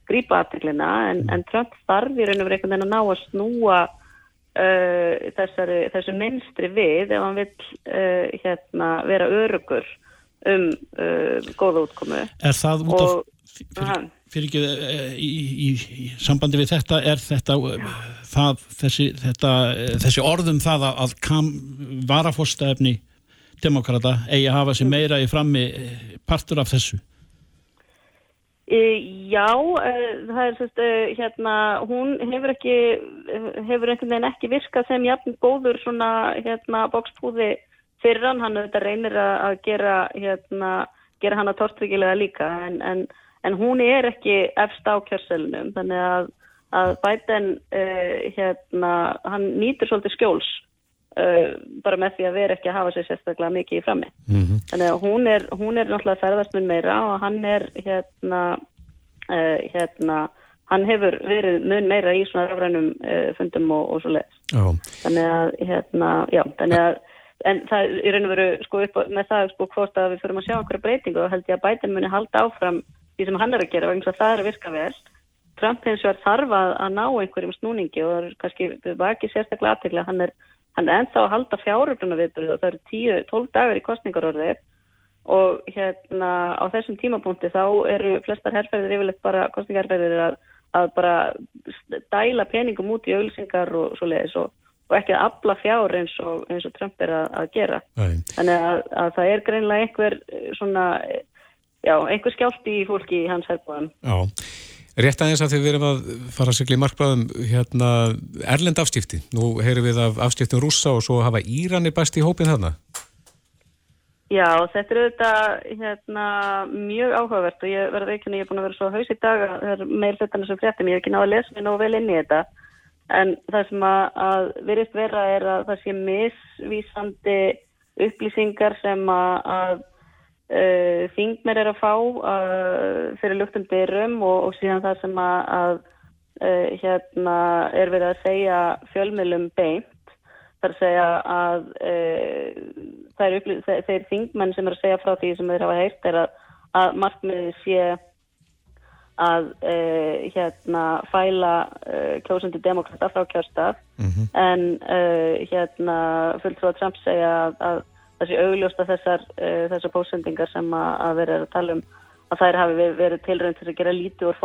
grípa aðteglina en, en Trump þarf í raun og verið einhvern veginn að ná að snúa uh, þessari, þessu minnstri við ef hann vill uh, hérna vera örugur um uh, góða útkomu. Er það út af fyrir, fyrir ekki í, í, í sambandi við þetta er þetta, eh, það, þessi, þetta eh, þessi orðum það að, að varafórstæfni demokrata eigi að hafa sér meira í frammi eh, partur af þessu já, e, það er sérst, e, hérna, hún hefur ekki, hefur einhvern veginn ekki virkað sem jafn góður svona, hérna, bókspúði fyrir hann, hann auðvitað reynir að gera, hérna, gera hann að tortryggilega líka, en, en, en hún er ekki efst á kjörselunum, þannig að, að Biden, e, hérna, hann nýtur svolítið skjóls, bara með því að vera ekki að hafa sér sérstaklega mikið í frammi. Þannig að hún er, hún er náttúrulega ferðast mun meira og hann er hérna, uh, hérna hann hefur verið mun meira í svona rafrænum uh, fundum og, og svo leiðis. Já. Þannig að, hérna, já, þannig að en það er raun og veru sko upp með það sko hvort að við fyrir að sjá einhverja breytingu og held ég að Biden muni halda áfram því sem hann er að gera vegna þess að það er að virka vel. Trump hins vegar þarf að, að ná einhverjum snúningi og er kannski, við var ekki sérstaklega aðtegla, hann er, hann er ennþá að halda fjáröfluna viðbyrðu og það eru 10-12 dagar í kostningarorðið og hérna á þessum tímapunkti þá eru flestar herrferðir yfirleitt bara kostningarherrferðir að, að bara dæla peningum út í auglýsingar og svo leiðis og, og ekki að afla fjár eins og, eins og Trump er að, að gera. Nei. Þannig að, að það er greinlega einhver eh, svona, eh, já, einhver skjálti í fólki í hans herbúðum. Já. Rétt aðeins að þið verum að fara að sigla í markbræðum hérna, erlend afstifti. Nú heyrum við af afstiftum rússa og svo hafa Írani bæst í hópin þarna. Já, þetta er auðvitað hérna, mjög áhugavert og ég verði ekki að ég er búin að vera svo haus í dag að það er meil hlutarnir sem fréttum, ég hef ekki náða að lesa mig nógu vel inn í þetta en það sem að, að virðist vera er að það sé misvísandi upplýsingar sem að, að þingmer er að fá uh, fyrir luktum dyrum og, og síðan það sem að, að uh, hérna er verið að segja fjölmiðlum beint þar að segja að uh, þeir, þeir, þingmenn sem er að segja frá því sem þeir hafa heyrt er að, að markmiði sé að uh, hérna fæla uh, kjósandi demokrata frá kjörstaf Mhm. en uh, hérna fulltrú að Trump segja að, að þessi augljósta þessar, uh, þessar pósendingar sem að, verið að tala um að þær hafi verið- tilrönd til að gera lítið úr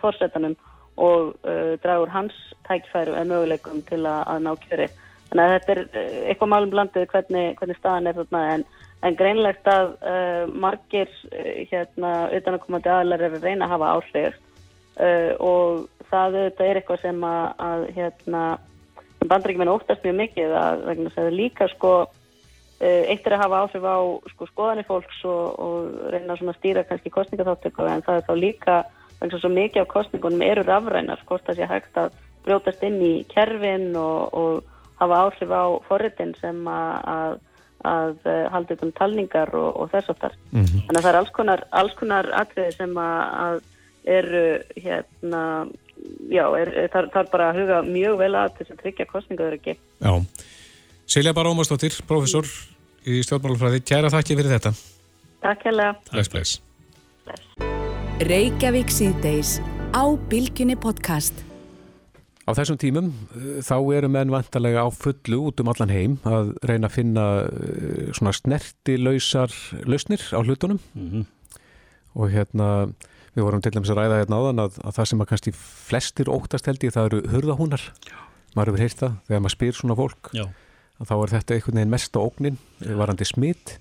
forsetanum og uh, draga úr hans tækfæru en möguleikum til að, að ná kjöri. Þannig að þetta er uh, eitthvað málum blandið hvernig, hvernig staðan er þarna en, en greinlegt að uh, margir uh, hérna utanakomandi aðlar eru reyna að hafa áhrif og það auðvitað er eitthvað sem að, að hérna bandaríkjumenn óttast mjög mikið að að líka sko eitt er að hafa áhrif á sko skoðanir fólks og, og reyna að stýra kannski kostningaþáttöku en það er þá líka þess að svo mikið af kostningunum eru rafrænar hvort það sé hægt að brjótast inn í kerfin og, og hafa áhrif á forritin sem að, að, að uh, halda upp um talningar og, og þess aftar. Mhm. Þannig að það er alls konar, alls konar atriði sem að, að eru hérna, já, er, er, þar, þar bara að huga mjög vel að þess að tryggja kostningaður ekki. Já. Silja Bara Ómarsdóttir, professor í stjórnmálafræði, kæra þakki fyrir þetta. Takk hérlega. Bless, bless. Reykjavík síðdeis á Bilginni podcast. Á þessum tímum uh, þá eru menn vantarlega á fullu út um allan heim að reyna að finna uh, svona snertilausar lausnir á hlutunum og hérna við vorum til dæmis að ræða hérna áðan að, að það sem að kannski flestir óttast held ég það eru hurðahúnar maður hefur heyrt það þegar maður spyr svona fólk Já. Að þá er þetta einhvern veginn mesta ógnin eh, varandi smitt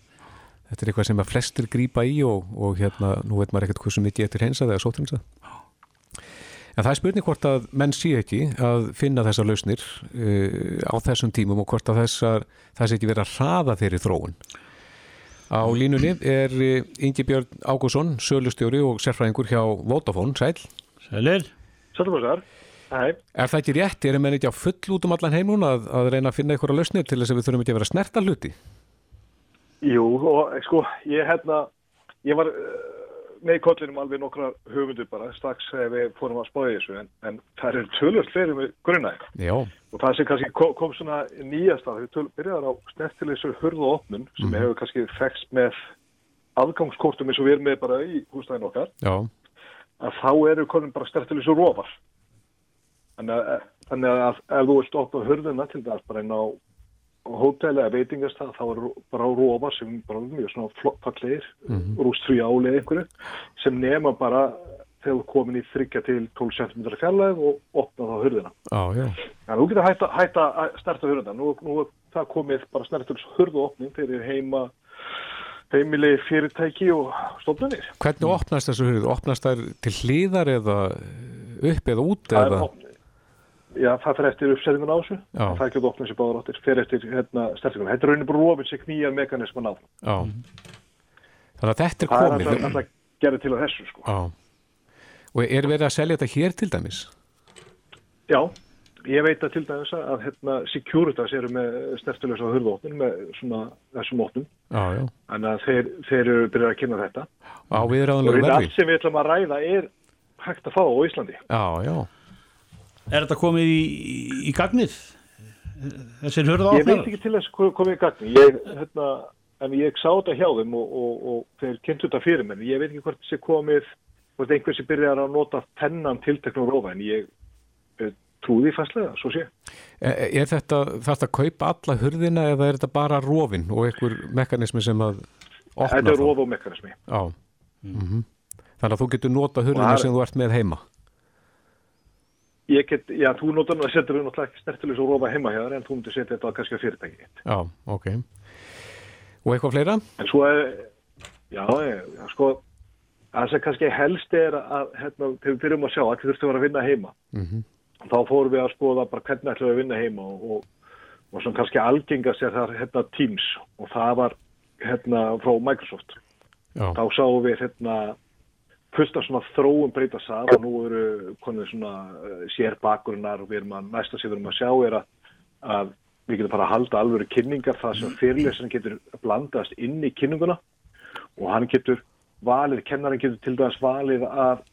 þetta er eitthvað sem að flestir grípa í og, og hérna nú veit maður ekkert hversu mikið eftir hensað eða sótrinsa En það er spurning hvort að menn sé ekki að finna þessar lausnir uh, á þessum tímum og hvort að þessar, það sé ekki verið að hraða þeirri þróun. Á línunni er uh, Ingi Björn Ágússon, sölustjóri og sérfræðingur hjá Vodafone, sæl. Sælir. Sælumásar, hæ. Er það ekki rétt? Er menn ekki á full út um allan heim núna að, að reyna að finna einhverja lausnir til þess að við þurfum ekki að vera að snerta hluti? Jú, og sko, ég hérna, ég var uh, með kollinum alveg nokkra höfundur bara, strax þegar við fórum að spáði þessu, en, en það eru tölvöld fleiri með grunnaði. Og það sem kannski kom, kom svona nýjast að þau byrjaðar á snertilegsur hurð og opnun, sem hefur kannski fekst með aðgangskortum eins og við erum með bara í húsnæðin okkar, Já. að þá eru konin bara snertilegsur rofar. Þannig að, þannig að ef þú vilt opna hurðina til þess bara inn á hóteli eða veitingastað þá er bara á rofa sem bara mjög svona flott fallegir Mhm. rústfrí álega einhverju sem nema bara þegar þú komin í þryggja til 12 cm fjarlæð og opna þá hurðina. Já, já. Þannig að þú getur hætta, hætta að snerta hurðina. Nú, nú það komið bara snertur hurðu opning fyrir heima heimili fyrirtæki og stofnunir. Hvernig opnast þessu hurð? Opnast þær til hliðar eða upp eða út? Það er Eða? Já, það fer eftir uppsetningun á þessu. Já. Það er ekki að opna sér báður áttir. Fer eftir hérna, snertingun. Þetta er raunin bara rofin sem knýjar mekanisman á. Já. Þannig að þetta er Það er komið. alltaf, alltaf gerði til að þessu, sko. Já. Og er verið að selja þetta hér til dæmis? Já, ég veit að til dæmis að hérna, Securitas eru með snertilösa hurðóttin með svona þessum óttum. Já, já. Þannig að þeir, þeir eru byrjað að kynna þetta. Á Og allt sem við ætlum að ræða er hægt að fá á Íslandi. Já, já. Er þetta komið í, í gagnið? Þessir hurða Ég veit ekki til þess komið í gagni. Ég, hérna, en ég sá þetta hjá þeim og, og, og þeir kynntu þetta fyrir mér. Ég veit ekki hvort þessi komið, hvort einhversi byrjar að nota þennan tilteknum rófa en ég eh, trúði fastlega, svo sé. Er, er þetta, þarf þetta að kaupa alla hurðina eða er þetta bara rofin og einhver mekanismi sem að opna Þetta er þá? rofa og mekanismi. Já. Mm Þannig að þú getur nota það er- sem þú ert með heima? Ég get, já, þú notar nú að setja við náttúrulega ekki snertilegs og rofa heima hjá þér en þú myndir setja þetta á kannski að fyrirtæki. Já, ok. Og eitthvað fleira? En svo er, já, já, sko, það sem kannski helst er að, hérna, þegar við byrjum að sjá, allir þurftu að vera að vinna heima. Mm Þá fórum við að skoða bara hvernig ætlum við að vinna heima og, og, og svona kannski algengast er það hérna Teams og það var hérna frá Microsoft. Já. Þá sáum við hérna fullt af svona þróum breyta sað og nú eru konið svona uh, sér bakgrunnar og við erum að næsta sem við erum að sjá er að, að við getum bara að halda alvöru kynningar. Það sem fyrirlesin getur blandast inn í kynninguna og hann getur valið, kennarinn getur til dæmis valið að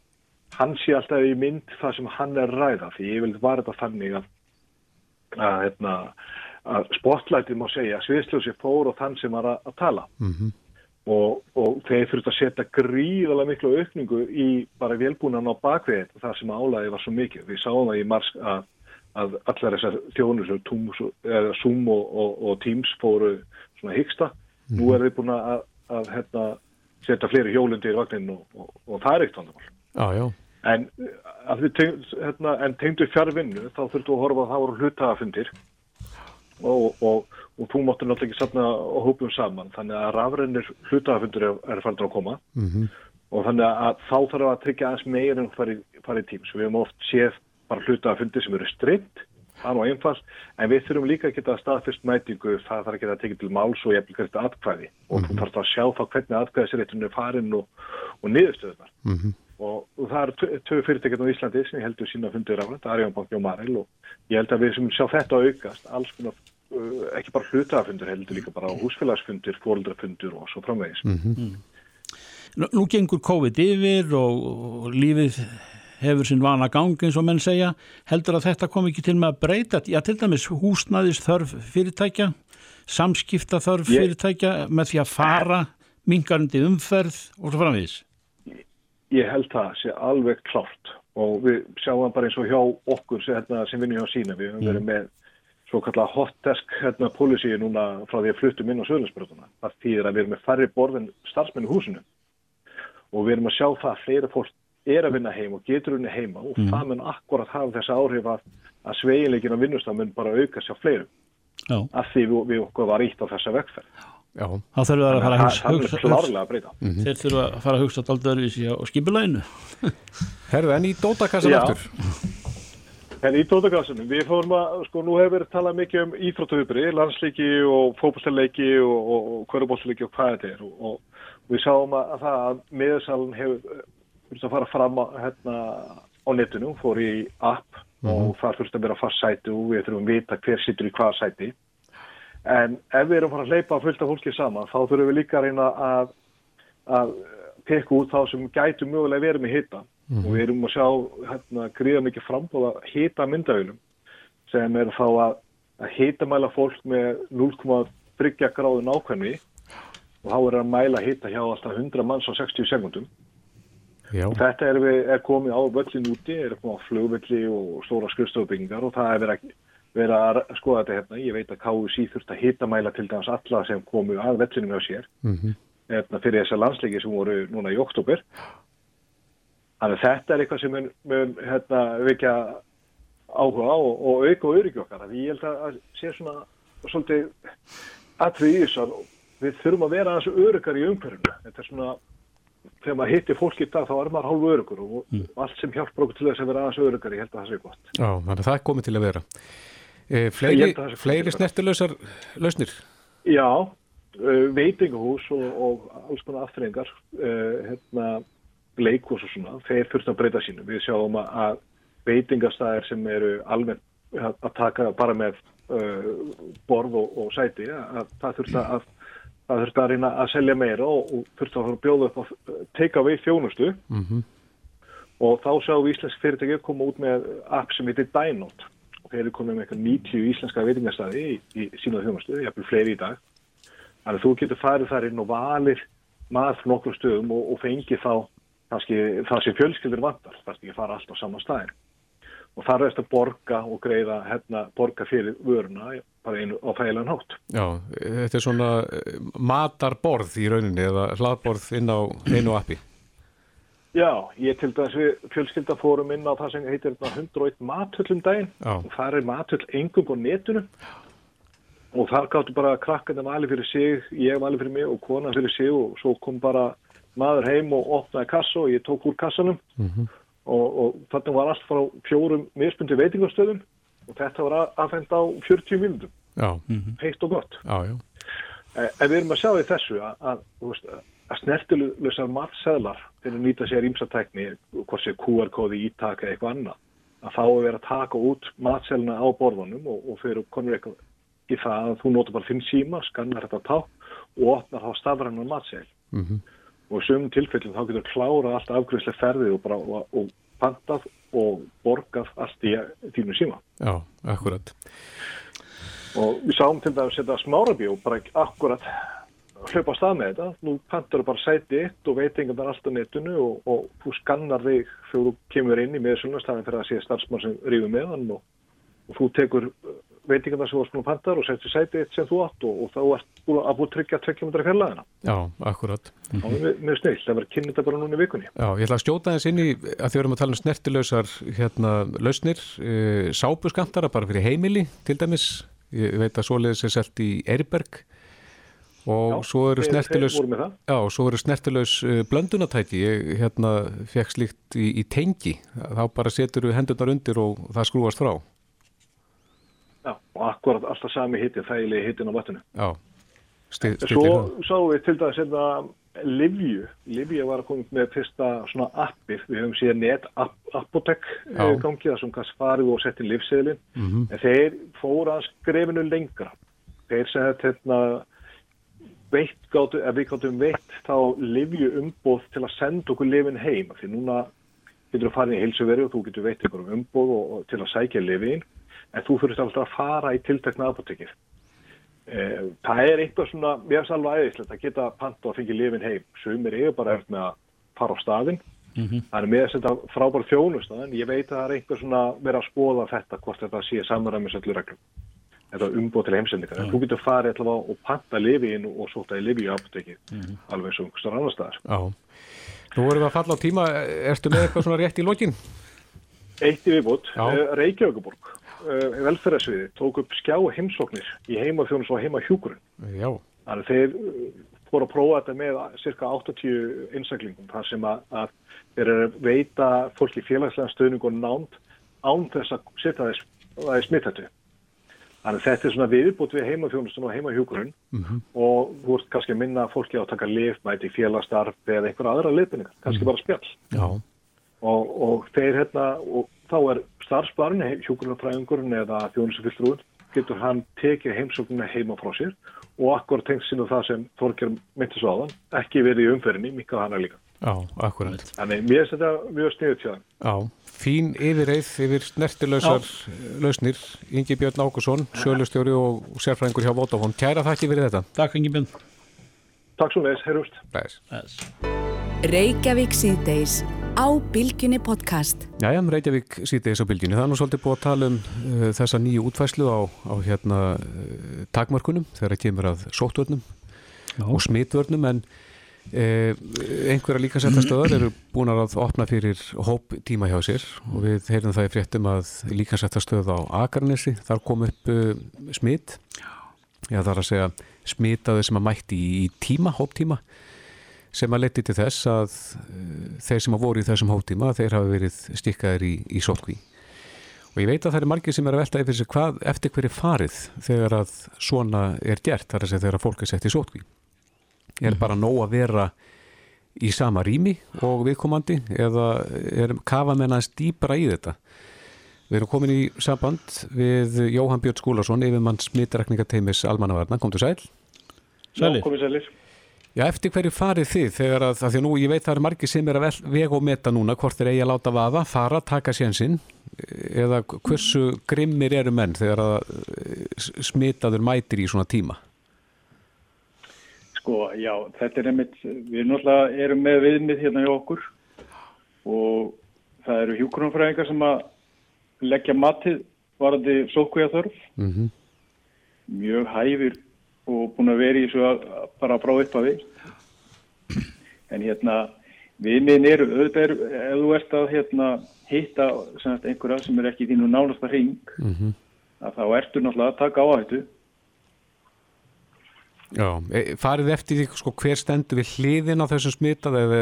hann sé alltaf í mynd það sem hann er að ræða. Því ég vil var þetta þannig að, að, hérna, að spotlightið má segja sviðsljósi fór og þann sem var að, að tala. Mhm. Og, og þeir þurft að setja gríðalega miklu aukningu í bara velbúnan á bakvið þar sem álæði var svo mikið. Við sáum það í mars að, að allar þessar þjónur sem Zoom og, og, og Teams fóru svona hyggsta. Nú er við búin að, að hérna, setja fleiri hjólundi í vagnin og, og, og það er eitt vandamál. Já, já. En, teng, hérna, en tengdu fjárvinnu þá þurftu að horfa að það voru hlutafundir og, og, og þú máttu náttúrulega ekki safna og hópum saman. Þannig að rafrænir hlutafundir er, fældur að koma. Mhm. og þannig að þá þarf að tryggja aðeins meir en farið fari í tíms. Við hefum oft séð bara hlutafundir sem eru stritt það nú einfalt, en við þurfum líka að geta staðfyrst mætingu, það þarf að geta tekið til máls og jafnvel geta atkvæði. Og þú þarf að sjá þá hvernig atkvæðisréttunum er farin og, og niðurstöðunar Mhm. Og, og það eru tvö fyrirtækjum á Íslandi sem heldur sína fundir á þetta, Arjónbanki og Marel og ég held að við sem sjá þetta aukast alls konar, uh, ekki bara hlutafundur heldur líka bara húsfélagsfundir, fóreldrafundur og svo framvegis. Mm. Nú, nú gengur COVID yfir og, og lífið hefur sinn vana gang eins og menn segja heldur að þetta kom ekki til með að breyta já til dæmis húsnæðis þörf fyrirtækja samskipta þörf fyrirtækja með því að fara mingarandi umferð og svo framvís Ég held það sé alveg klárt og við sjáum bara eins og hjá okkur sem, hérna, sem vinnum hjá sína. Við höfum verið með svo kallar hot desk hérna, policy núna frá því að fluttum inn á söðlandsbröðuna. Það þýðir að við erum með færri borð en starfsmenn í húsinu og við erum að sjá það að fleira fólk er að vinna heim og getur unni heima og Mm. það mun akkurat hafa þess áhrif að, að sveiginleikin á vinnustaf mun bara auka sér fleirum Já. af því við, við okkur var ítt á þessa vegferð. Já. þá þurfum við að fara að Það- hugsa, það hugsa, klárlega að breyta. Mhm. þeir þurfa að fara að hugsa alltaf öðruvísi á skipulæginu Herðu, en í dótakassan aftur? En í tótagassunum, við fórum að, sko, nú hefur verið talað mikið um íþróttahupri, landsleiki og fókbúsleiki og, og, og hverjubósleiki og hvað þetta er og, og við sáum að, að það að miðursalun hefur eh, að fara fram á, hérna, á netinu, fór í app og þar þurft að vera fast sæti og við þurfum að vita hver sittur í hvaða sæti. En ef við erum fara að hleypa fullt af fólki saman, þá þurfum við líka að reyna að, að tekka út þá sem gætu mögulega verið með hita og við erum að sjá hérna, gríða mikið frambóða hita myndavölum sem er þá að, að hitamæla fólk með 0,3 gráðu nákvæmni og þá er að mæla hita hjá alltaf 100 manns á 60 sekundum. Já. Þetta er, við, er komið á völlin úti, er komið á flugvelli og stóra skrifstofbyggingar og það er verið að, verið að skoða þetta hérna. Ég veit að KUC þurft að hitamæla til dæmis alla sem komu að vellinum á sér Mhm. hérna, fyrir þessar landsleiki sem voru núna í oktober. Þannig þetta er eitthvað sem mun, mun hérna, vikja áhuga á og, og auka og öryggi okkar. Því ég held að, sé svona svolítið atrið í þess að við þurfum að vera aðeins öryggar í umhverfinu. Þetta er svona, þegar maður hittir fólk í dag þá er maður hálfu öryggur og, og allt sem hjálpar okkur til þess að vera aðeins öryggar, ég held að það sé gott. Já, þannig að það er komið til að vera. E, fleiri fleiri snertilösar lausnir? Já, uh, veitingahús og, og alls konar aftreyingar, uh, hérna, leikhús og svona, þeir þurft að breyta sínu. Við sjáum að, veitingastæðir sem eru almennt að, taka bara með uh, borð og, og sæti, að, að það þurft að, það þurft að reyna að selja meira og, og þurft að bjóða upp að teika við þjónustu Mhm. og þá sjáum við íslensk fyrirtæki koma út með app sem heitir Dynot þeir eru komið með eitthvað 90 íslenska veitingastæði í, í sína þjónustu, jafnvel fleiri í dag þannig að þú getur farið þar inn og valið maður frá nokkrum stöðum og, og fengið þá kannski það sem fjölskyldur vantar, það er ekki að fara allt á sama staðin og þar þetta að borga og greiða hérna, borga fyrir vöruna bara einu á þægilegan hátt Já, þetta er svona eh, matarborð í rauninni eða hlaðborð inn á einu appi. Já, ég til dæmis við fjölskylda fórum inn á það sem heitir hérna 101 matöllum daginn Já. og það er matöll engum á netinu og þar gáttu bara krakkandi vali fyrir sig, ég vali fyrir mig og konan fyrir sig og svo kom bara maður heim og opnaði kassa og ég tók úr kassanum Mhm. og, og þarna var allt frá fjórum misbundi veitingastöðum og þetta var að- afhent á 40 mínútum, Já, heitt og gott. já, já. Eh, En við erum að sjá í þessu að, að, þú veist, að snertilusar matseðlar fyrir að nýta sér ímsatækni, hvort sé QR-kóði ítaka eða eitthvað annað, að þá er verið að taka út matseðluna á borðunum og, og fyrir konur eitthvað í það að þú notar bara þinn síma, skannar þetta tá og opnar þá stafrannan matseðl Mhm. og í sömum tilfellum þá getur klára allt afgriðslega ferðið og, bara, og, og pantað og borgað allt í þínu síma. Já, akkurat. Og við sáum til dæmis þetta smárabjó bara akkurat hlaupa á stað með þetta. Nú pantar þú bara sæti eitt og veitingar það allt á netinu og, og þú skannar þig þegar þú kemur inn í meðsölunastæðin fyrir að sé starfsmann sem rífur með hann og, og þú tekur veitingar það sem þú varst að pantar og setur sæti eitt sem þú átt og, og þá ert búin að búin að tryggja 2 km fjarlæðina. Já, akkurat. Það er mjög, snill, það verður kynni þetta bara núna í vikunni. Já, ég ætla að skjóta þess inn í að þið verum að tala um snertilösar hérna lausnir, uh, sápuskamtara bara fyrir heimili til dæmis, ég veit að svoleiðis er selt í Eirberg og Já, svo eru það. já, svo eru snertilös uh, blöndunatæki ég hérna fekk slíkt í, í tengi, þá bara setur hendurnar undir og það skrúast frá Já, og akkurat alltaf sami hitti, þægilegi hittin á vatninu. já, Sti- Svo stillir það sáum við til dæmis hérna Livju. Livju var að koma með fyrsta svona appið. Við höfum síðan net app, apotek Já. gangið það sem kannski farið og setti livseðlin. Mhm. En þeir fóru að skrefinu lengra. Þeir sem þetta hérna veitt gáttu, ef við gáttum veitt þá livju umbóð til að senda okkur lifin heim. Því núna getur þú farið í heilsuveri og þú getur veitt ykkur um umbóð og, og til að sækja lifin. En þú þurfist alltaf að fara í tiltekna apotekið. Eh, það er eitthvað svona, mér finnst alveg æðislegt að geta panta og fengið lifin heim. Sumir eru bara eftir með að fara á staðinn. Það er með þess að þetta frábær þjónust, en ég veit að það er eitthvað svona verið að skoða þetta, hvort þetta sé reglum. Þetta umbúð til heimsendingar. En þú getur farið allavega og panta lifin og svo þetta er lifi í apotekið, alveg eins og einhverstað annar staðar. Já, nú erum við að falla á tíma ertu með eitthvað svona rétt í lokin? Eitt í viðbútt, uh, Reykjavíkuborg, uh, velferðarsviði, tók upp skjá heimsóknir í heimafjónus og heimahjúkurinn. Já, Þannig þeir uh, fóru að prófa þetta með cirka 80 einstaklingum þar sem að, að þeir eru að veita fólki félagslega stöðning og nánd án þess að setja þess er smittættu. Þannig að þetta er svona viðbútt við heimafjónustun og heimahjúkurinn og þú ert kannski að minna fólki á að taka lif, mæti í félagsstarf eða einhverja aðra liðbynningar, kannski bara spjall. já, Og, og þeir hérna, og þá er starfsbarinn, hjúkurnafræðingurinn eða þjónusufylltrúin, getur hann tekið heimsóknina heima frá sér og akkur tengt sinu það sem Þorger myndi svo áðan, ekki verið í umferðinni, mikkað hana líka. Já, akkurat Þannig mér finnst þetta mjög sniðut hjá þeim. Já, fín yfirreið yfir snertilösar lausnir Ingi Björn Ákusson, sölustjóri og sérfræðingur hjá Vodafone. Kæra þakki fyrir þetta. Takk, Ingi Björn. Takk svo leiðis, heyrjumst. Blæs. Reykjavík síðdeis á Bylgjunni podcast. Jæja, Reykjavík síðdeis á bylginu. Það er nú svolítið búið að tala um uh, þessa nýju útfæslu á, á hérna uh, takmörkunum þegar það kemur að sóttvörnum og smitvörnum en uh, einhverja líkansættastöðar eru búin að opna fyrir hóp tíma hjá sér og við heyrum það í fréttum að líkansættastöð á Akarnesi, þar kom upp uh, smit. Já, það er að segja smitaði sem að mætti í, tíma, hóptíma sem að leti til þess að uh, þeir sem að voru í þessum hóptíma þeir hafa verið stikkaðir í, í sótkví og ég veit að það er margir sem er að velta sig hvað eftir hverju farið þegar að svona er gert þar að segja þegar að fólk er sett í sótkví er bara nóg að vera í sama rými og viðkomandi eða er kafa menn aðeins dýpra í þetta Við erum komin í samband við Jóhann Björn Skúlason, yfirmann smitrakningateimis Almannavarna, komdu sæl. Sælir. Já, eftir hverju farið þið þegar að, að því að nú ég veit það eru margir sem er að vel, vega og meta núna hvort þeir eigi að láta vaða, fara, taka sénsinn eða hversu grimmir eru menn þegar að eh, smitaður mætir í svona tíma. Sko, já, þetta er einmitt, við náttúrulega erum með viðmið hérna hjá okkur og það eru hjúkurumfræðingar sem að leggja matið varandi sókvæða þörf, Mm -hmm. mjög hæfir og búin að vera í þessu að, bara frá upp að við. En hérna, viðmiðin eru, auðvitað eru, ef þú ert að hérna, hitta einhverja sem er ekki í þínu nánasta hring, að þá ertu náttúrulega að taka áhættu. Já, e- farið eftir því sko, hver stendur við hliðin á þessum smitað ef,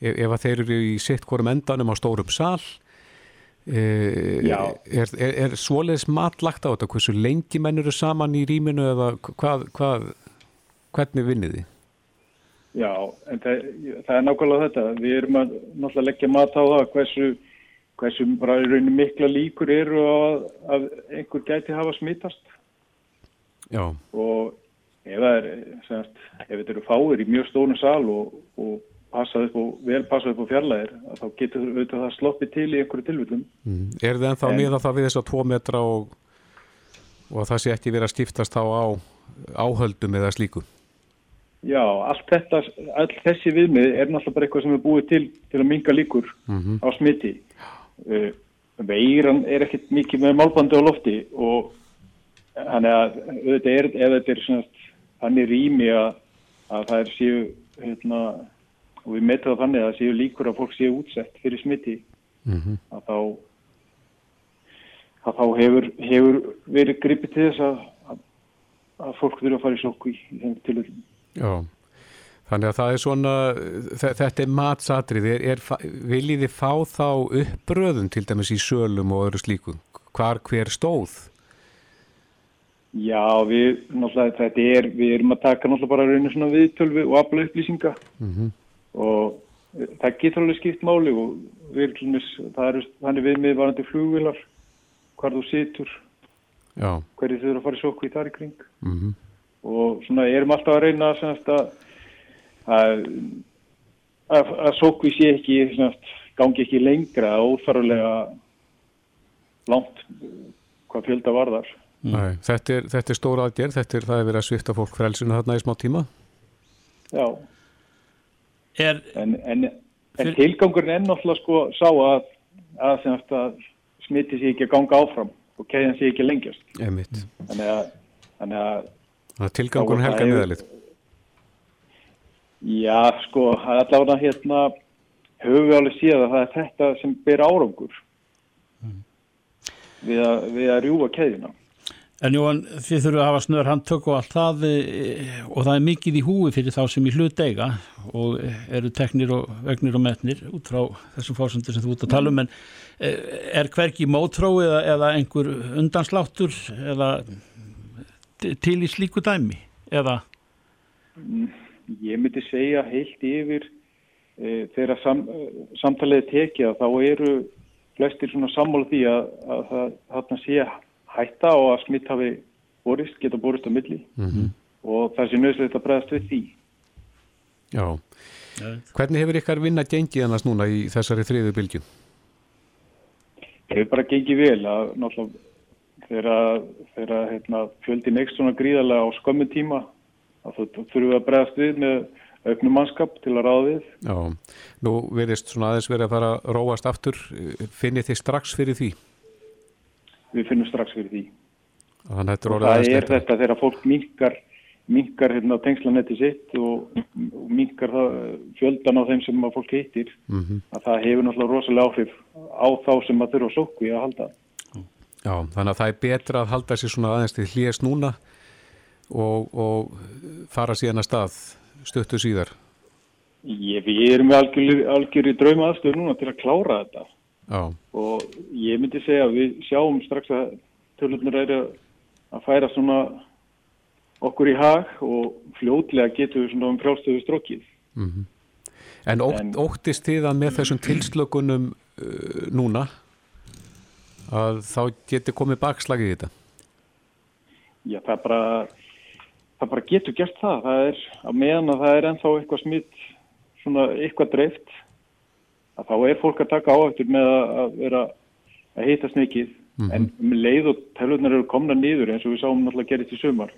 er, ef, þeir eru í sitt hvorum endanum á stórum sal? E, er, er, er svoleiðis matlagt á þetta? Hversu lengi menn eru saman í rýminu eða hvað, hvað hvernig vinnið þið? Já, en það, það er nákvæmlega þetta. Við erum að náttúrulega leggja mat á það hversu, hversu bara í rauninu mikla líkur eru að, að einhver gæti hafa smittast Já, og ef það er, semast, ef þetta eru fáir í mjög stónu sal og, og passað upp og vel passað upp á fjarlæðir þá getur auðvitað það sloppið til í einhverju tilvillum. Mm. Er þið ennþá En- miða það við þess að tvo metra og, og það sé ekki verið að skiptast þá á áhöldum eða slíku? Já, allt þetta, all þessi viðmið er náttúrulega bara eitthvað sem er búið til til að minga líkur Mhm. á smiti. Uh, veiran er ekkert mikið með málbandi á lofti og þannig að auðvitað er, ef þetta er svona þannig rými að, að það er séu hérna, og við metum það þannig að það séu líkur að fólk séu útsett fyrir smiti Mhm. að þá að þá hefur, hefur verið gripið til þess að, að, að fólk þurfa að fara í sóku í, þeim tilvillum. Já, þannig að það er svona, þe- þetta er matsatrið, viljið þið fá þá uppröðun til dæmis í sölum og öðru slíku? Hvar hver stóð? Já, við, náttúrulega, þetta er, við erum að taka náttúrulega bara rauninu svona viðtölvi og afla upplýsinga. Mm og það getur alveg skipt máli og við það er þannig við með varandi flugvilar, hvar þú situr, Já, hverju þau eru að fara í sóku í þar í kring. Mm og svona erum alltaf að reyna semast, að, að, að, að sóku sé ekki, semast, gangi ekki lengra óþarulega langt hvað fjölda varðar. Nei, þetta, er, þetta er stóra aðgerð, þetta er það er verið að svifta fólk frelsinu þarna í smá tíma. Já. Er, en, en, en tilgangurinn er náttúrulega sko sá að, að, að smiti sé ekki að ganga áfram og keðjan sé ekki að lengjast. Emitt. Þannig að, þannig að að tilgangun þá- helga meðalið. Já, sko, allavega hérna höfum við alveg séð að það er þetta sem ber árangur við, að, við að rjúfa keðjuna. En Jóhann, þið þurfum að hafa snör handtök og allt það e, og það er mikið í húi fyrir þá sem í hlut eiga og eru teknir og vegnir og metnir út frá þessum fórsendur sem þú ert að tala um. En e, er hverki mótró eða, eða einhver undansláttur eða til í slíku dæmi? Eða? Ég myndi segja heilt yfir e, þegar sam, e, samtalið tekið að þá eru flestir svona sammála því að, að það þarna sé hætta og að smitt hafi borist, geta borist á milli Mhm. og það sé nöðslega að bregðast við því. Já. Hvernig hefur ykkar vinna gengið annars núna í þessari þriðu bylgju? Það hefur bara gengið vel að náttúrulega þegar, hérna, fjöldin ekst svona gríðarlega á skömmu tíma að þú þurfum við að bregðast við með auknum mannskap til að ráða við. Já, nú verðist svona aðeins verið að fara að róast aftur. Finnið þið strax fyrir því? Við finnum strax fyrir því. Þannig að þetta er er þetta þegar fólk minkar, minkar hérna, tengslanetti sitt og, það, fjöldan á þeim sem að fólk hittir Mhm. að það hefur náttúrulega rosalega áhrif á þá sem að þurfa sóku í að halda. Já, þannig að það er betra að halda sér svona aðeins til hlýjast núna og, og fara síðan að stað stuttu síðar. Ég, við erum algjör, algjör í drauma aðstöðu núna til að klára þetta Já, og ég myndi segja að við sjáum strax að tölurnar eru að færa svona okkur í hag og fljótlega getum við svona um frjálstöðu strókið. mhm. En, ótt, En- óttist þið að með þessum tilslökunum uh, núna að þá geti komið bakslagið í þetta? Já, það bara, það bara getur gert það. Það er að meðan að það er ennþá eitthvað smitt, svona eitthvað dreift, að þá er fólk að taka áhættur með að að vera að heita snikið, en um leið og tölvurnar eru komna niður eins og við sáum náttúrulega gerist í sumar,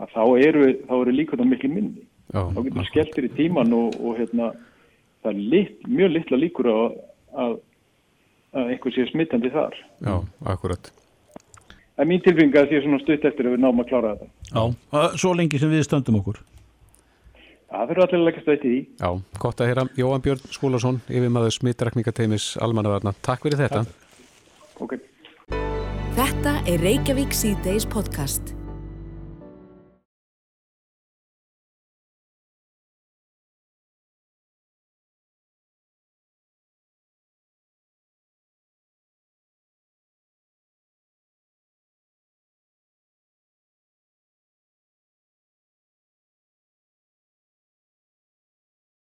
að þá eru, þá eru líka það miklu minni. Já, þá getur við skelltir í tíman og, og hérna, það er lit, mjög litla líkur á að, að einhver sé smittandi þar. Já, akkurat. Það er mín tilfinning að því svona stutt eftir að við náum að klára þetta. Já, svo lengi sem við stöndum okkur. Það fyrir allir að leggja stöðt í því. Já, gott að heyra Jóhann Björn Skúlason, yfirmaður smittrakningateimis almannavarna. Takk fyrir þetta. Ok. Þetta er Reykjavík C-Days podcast.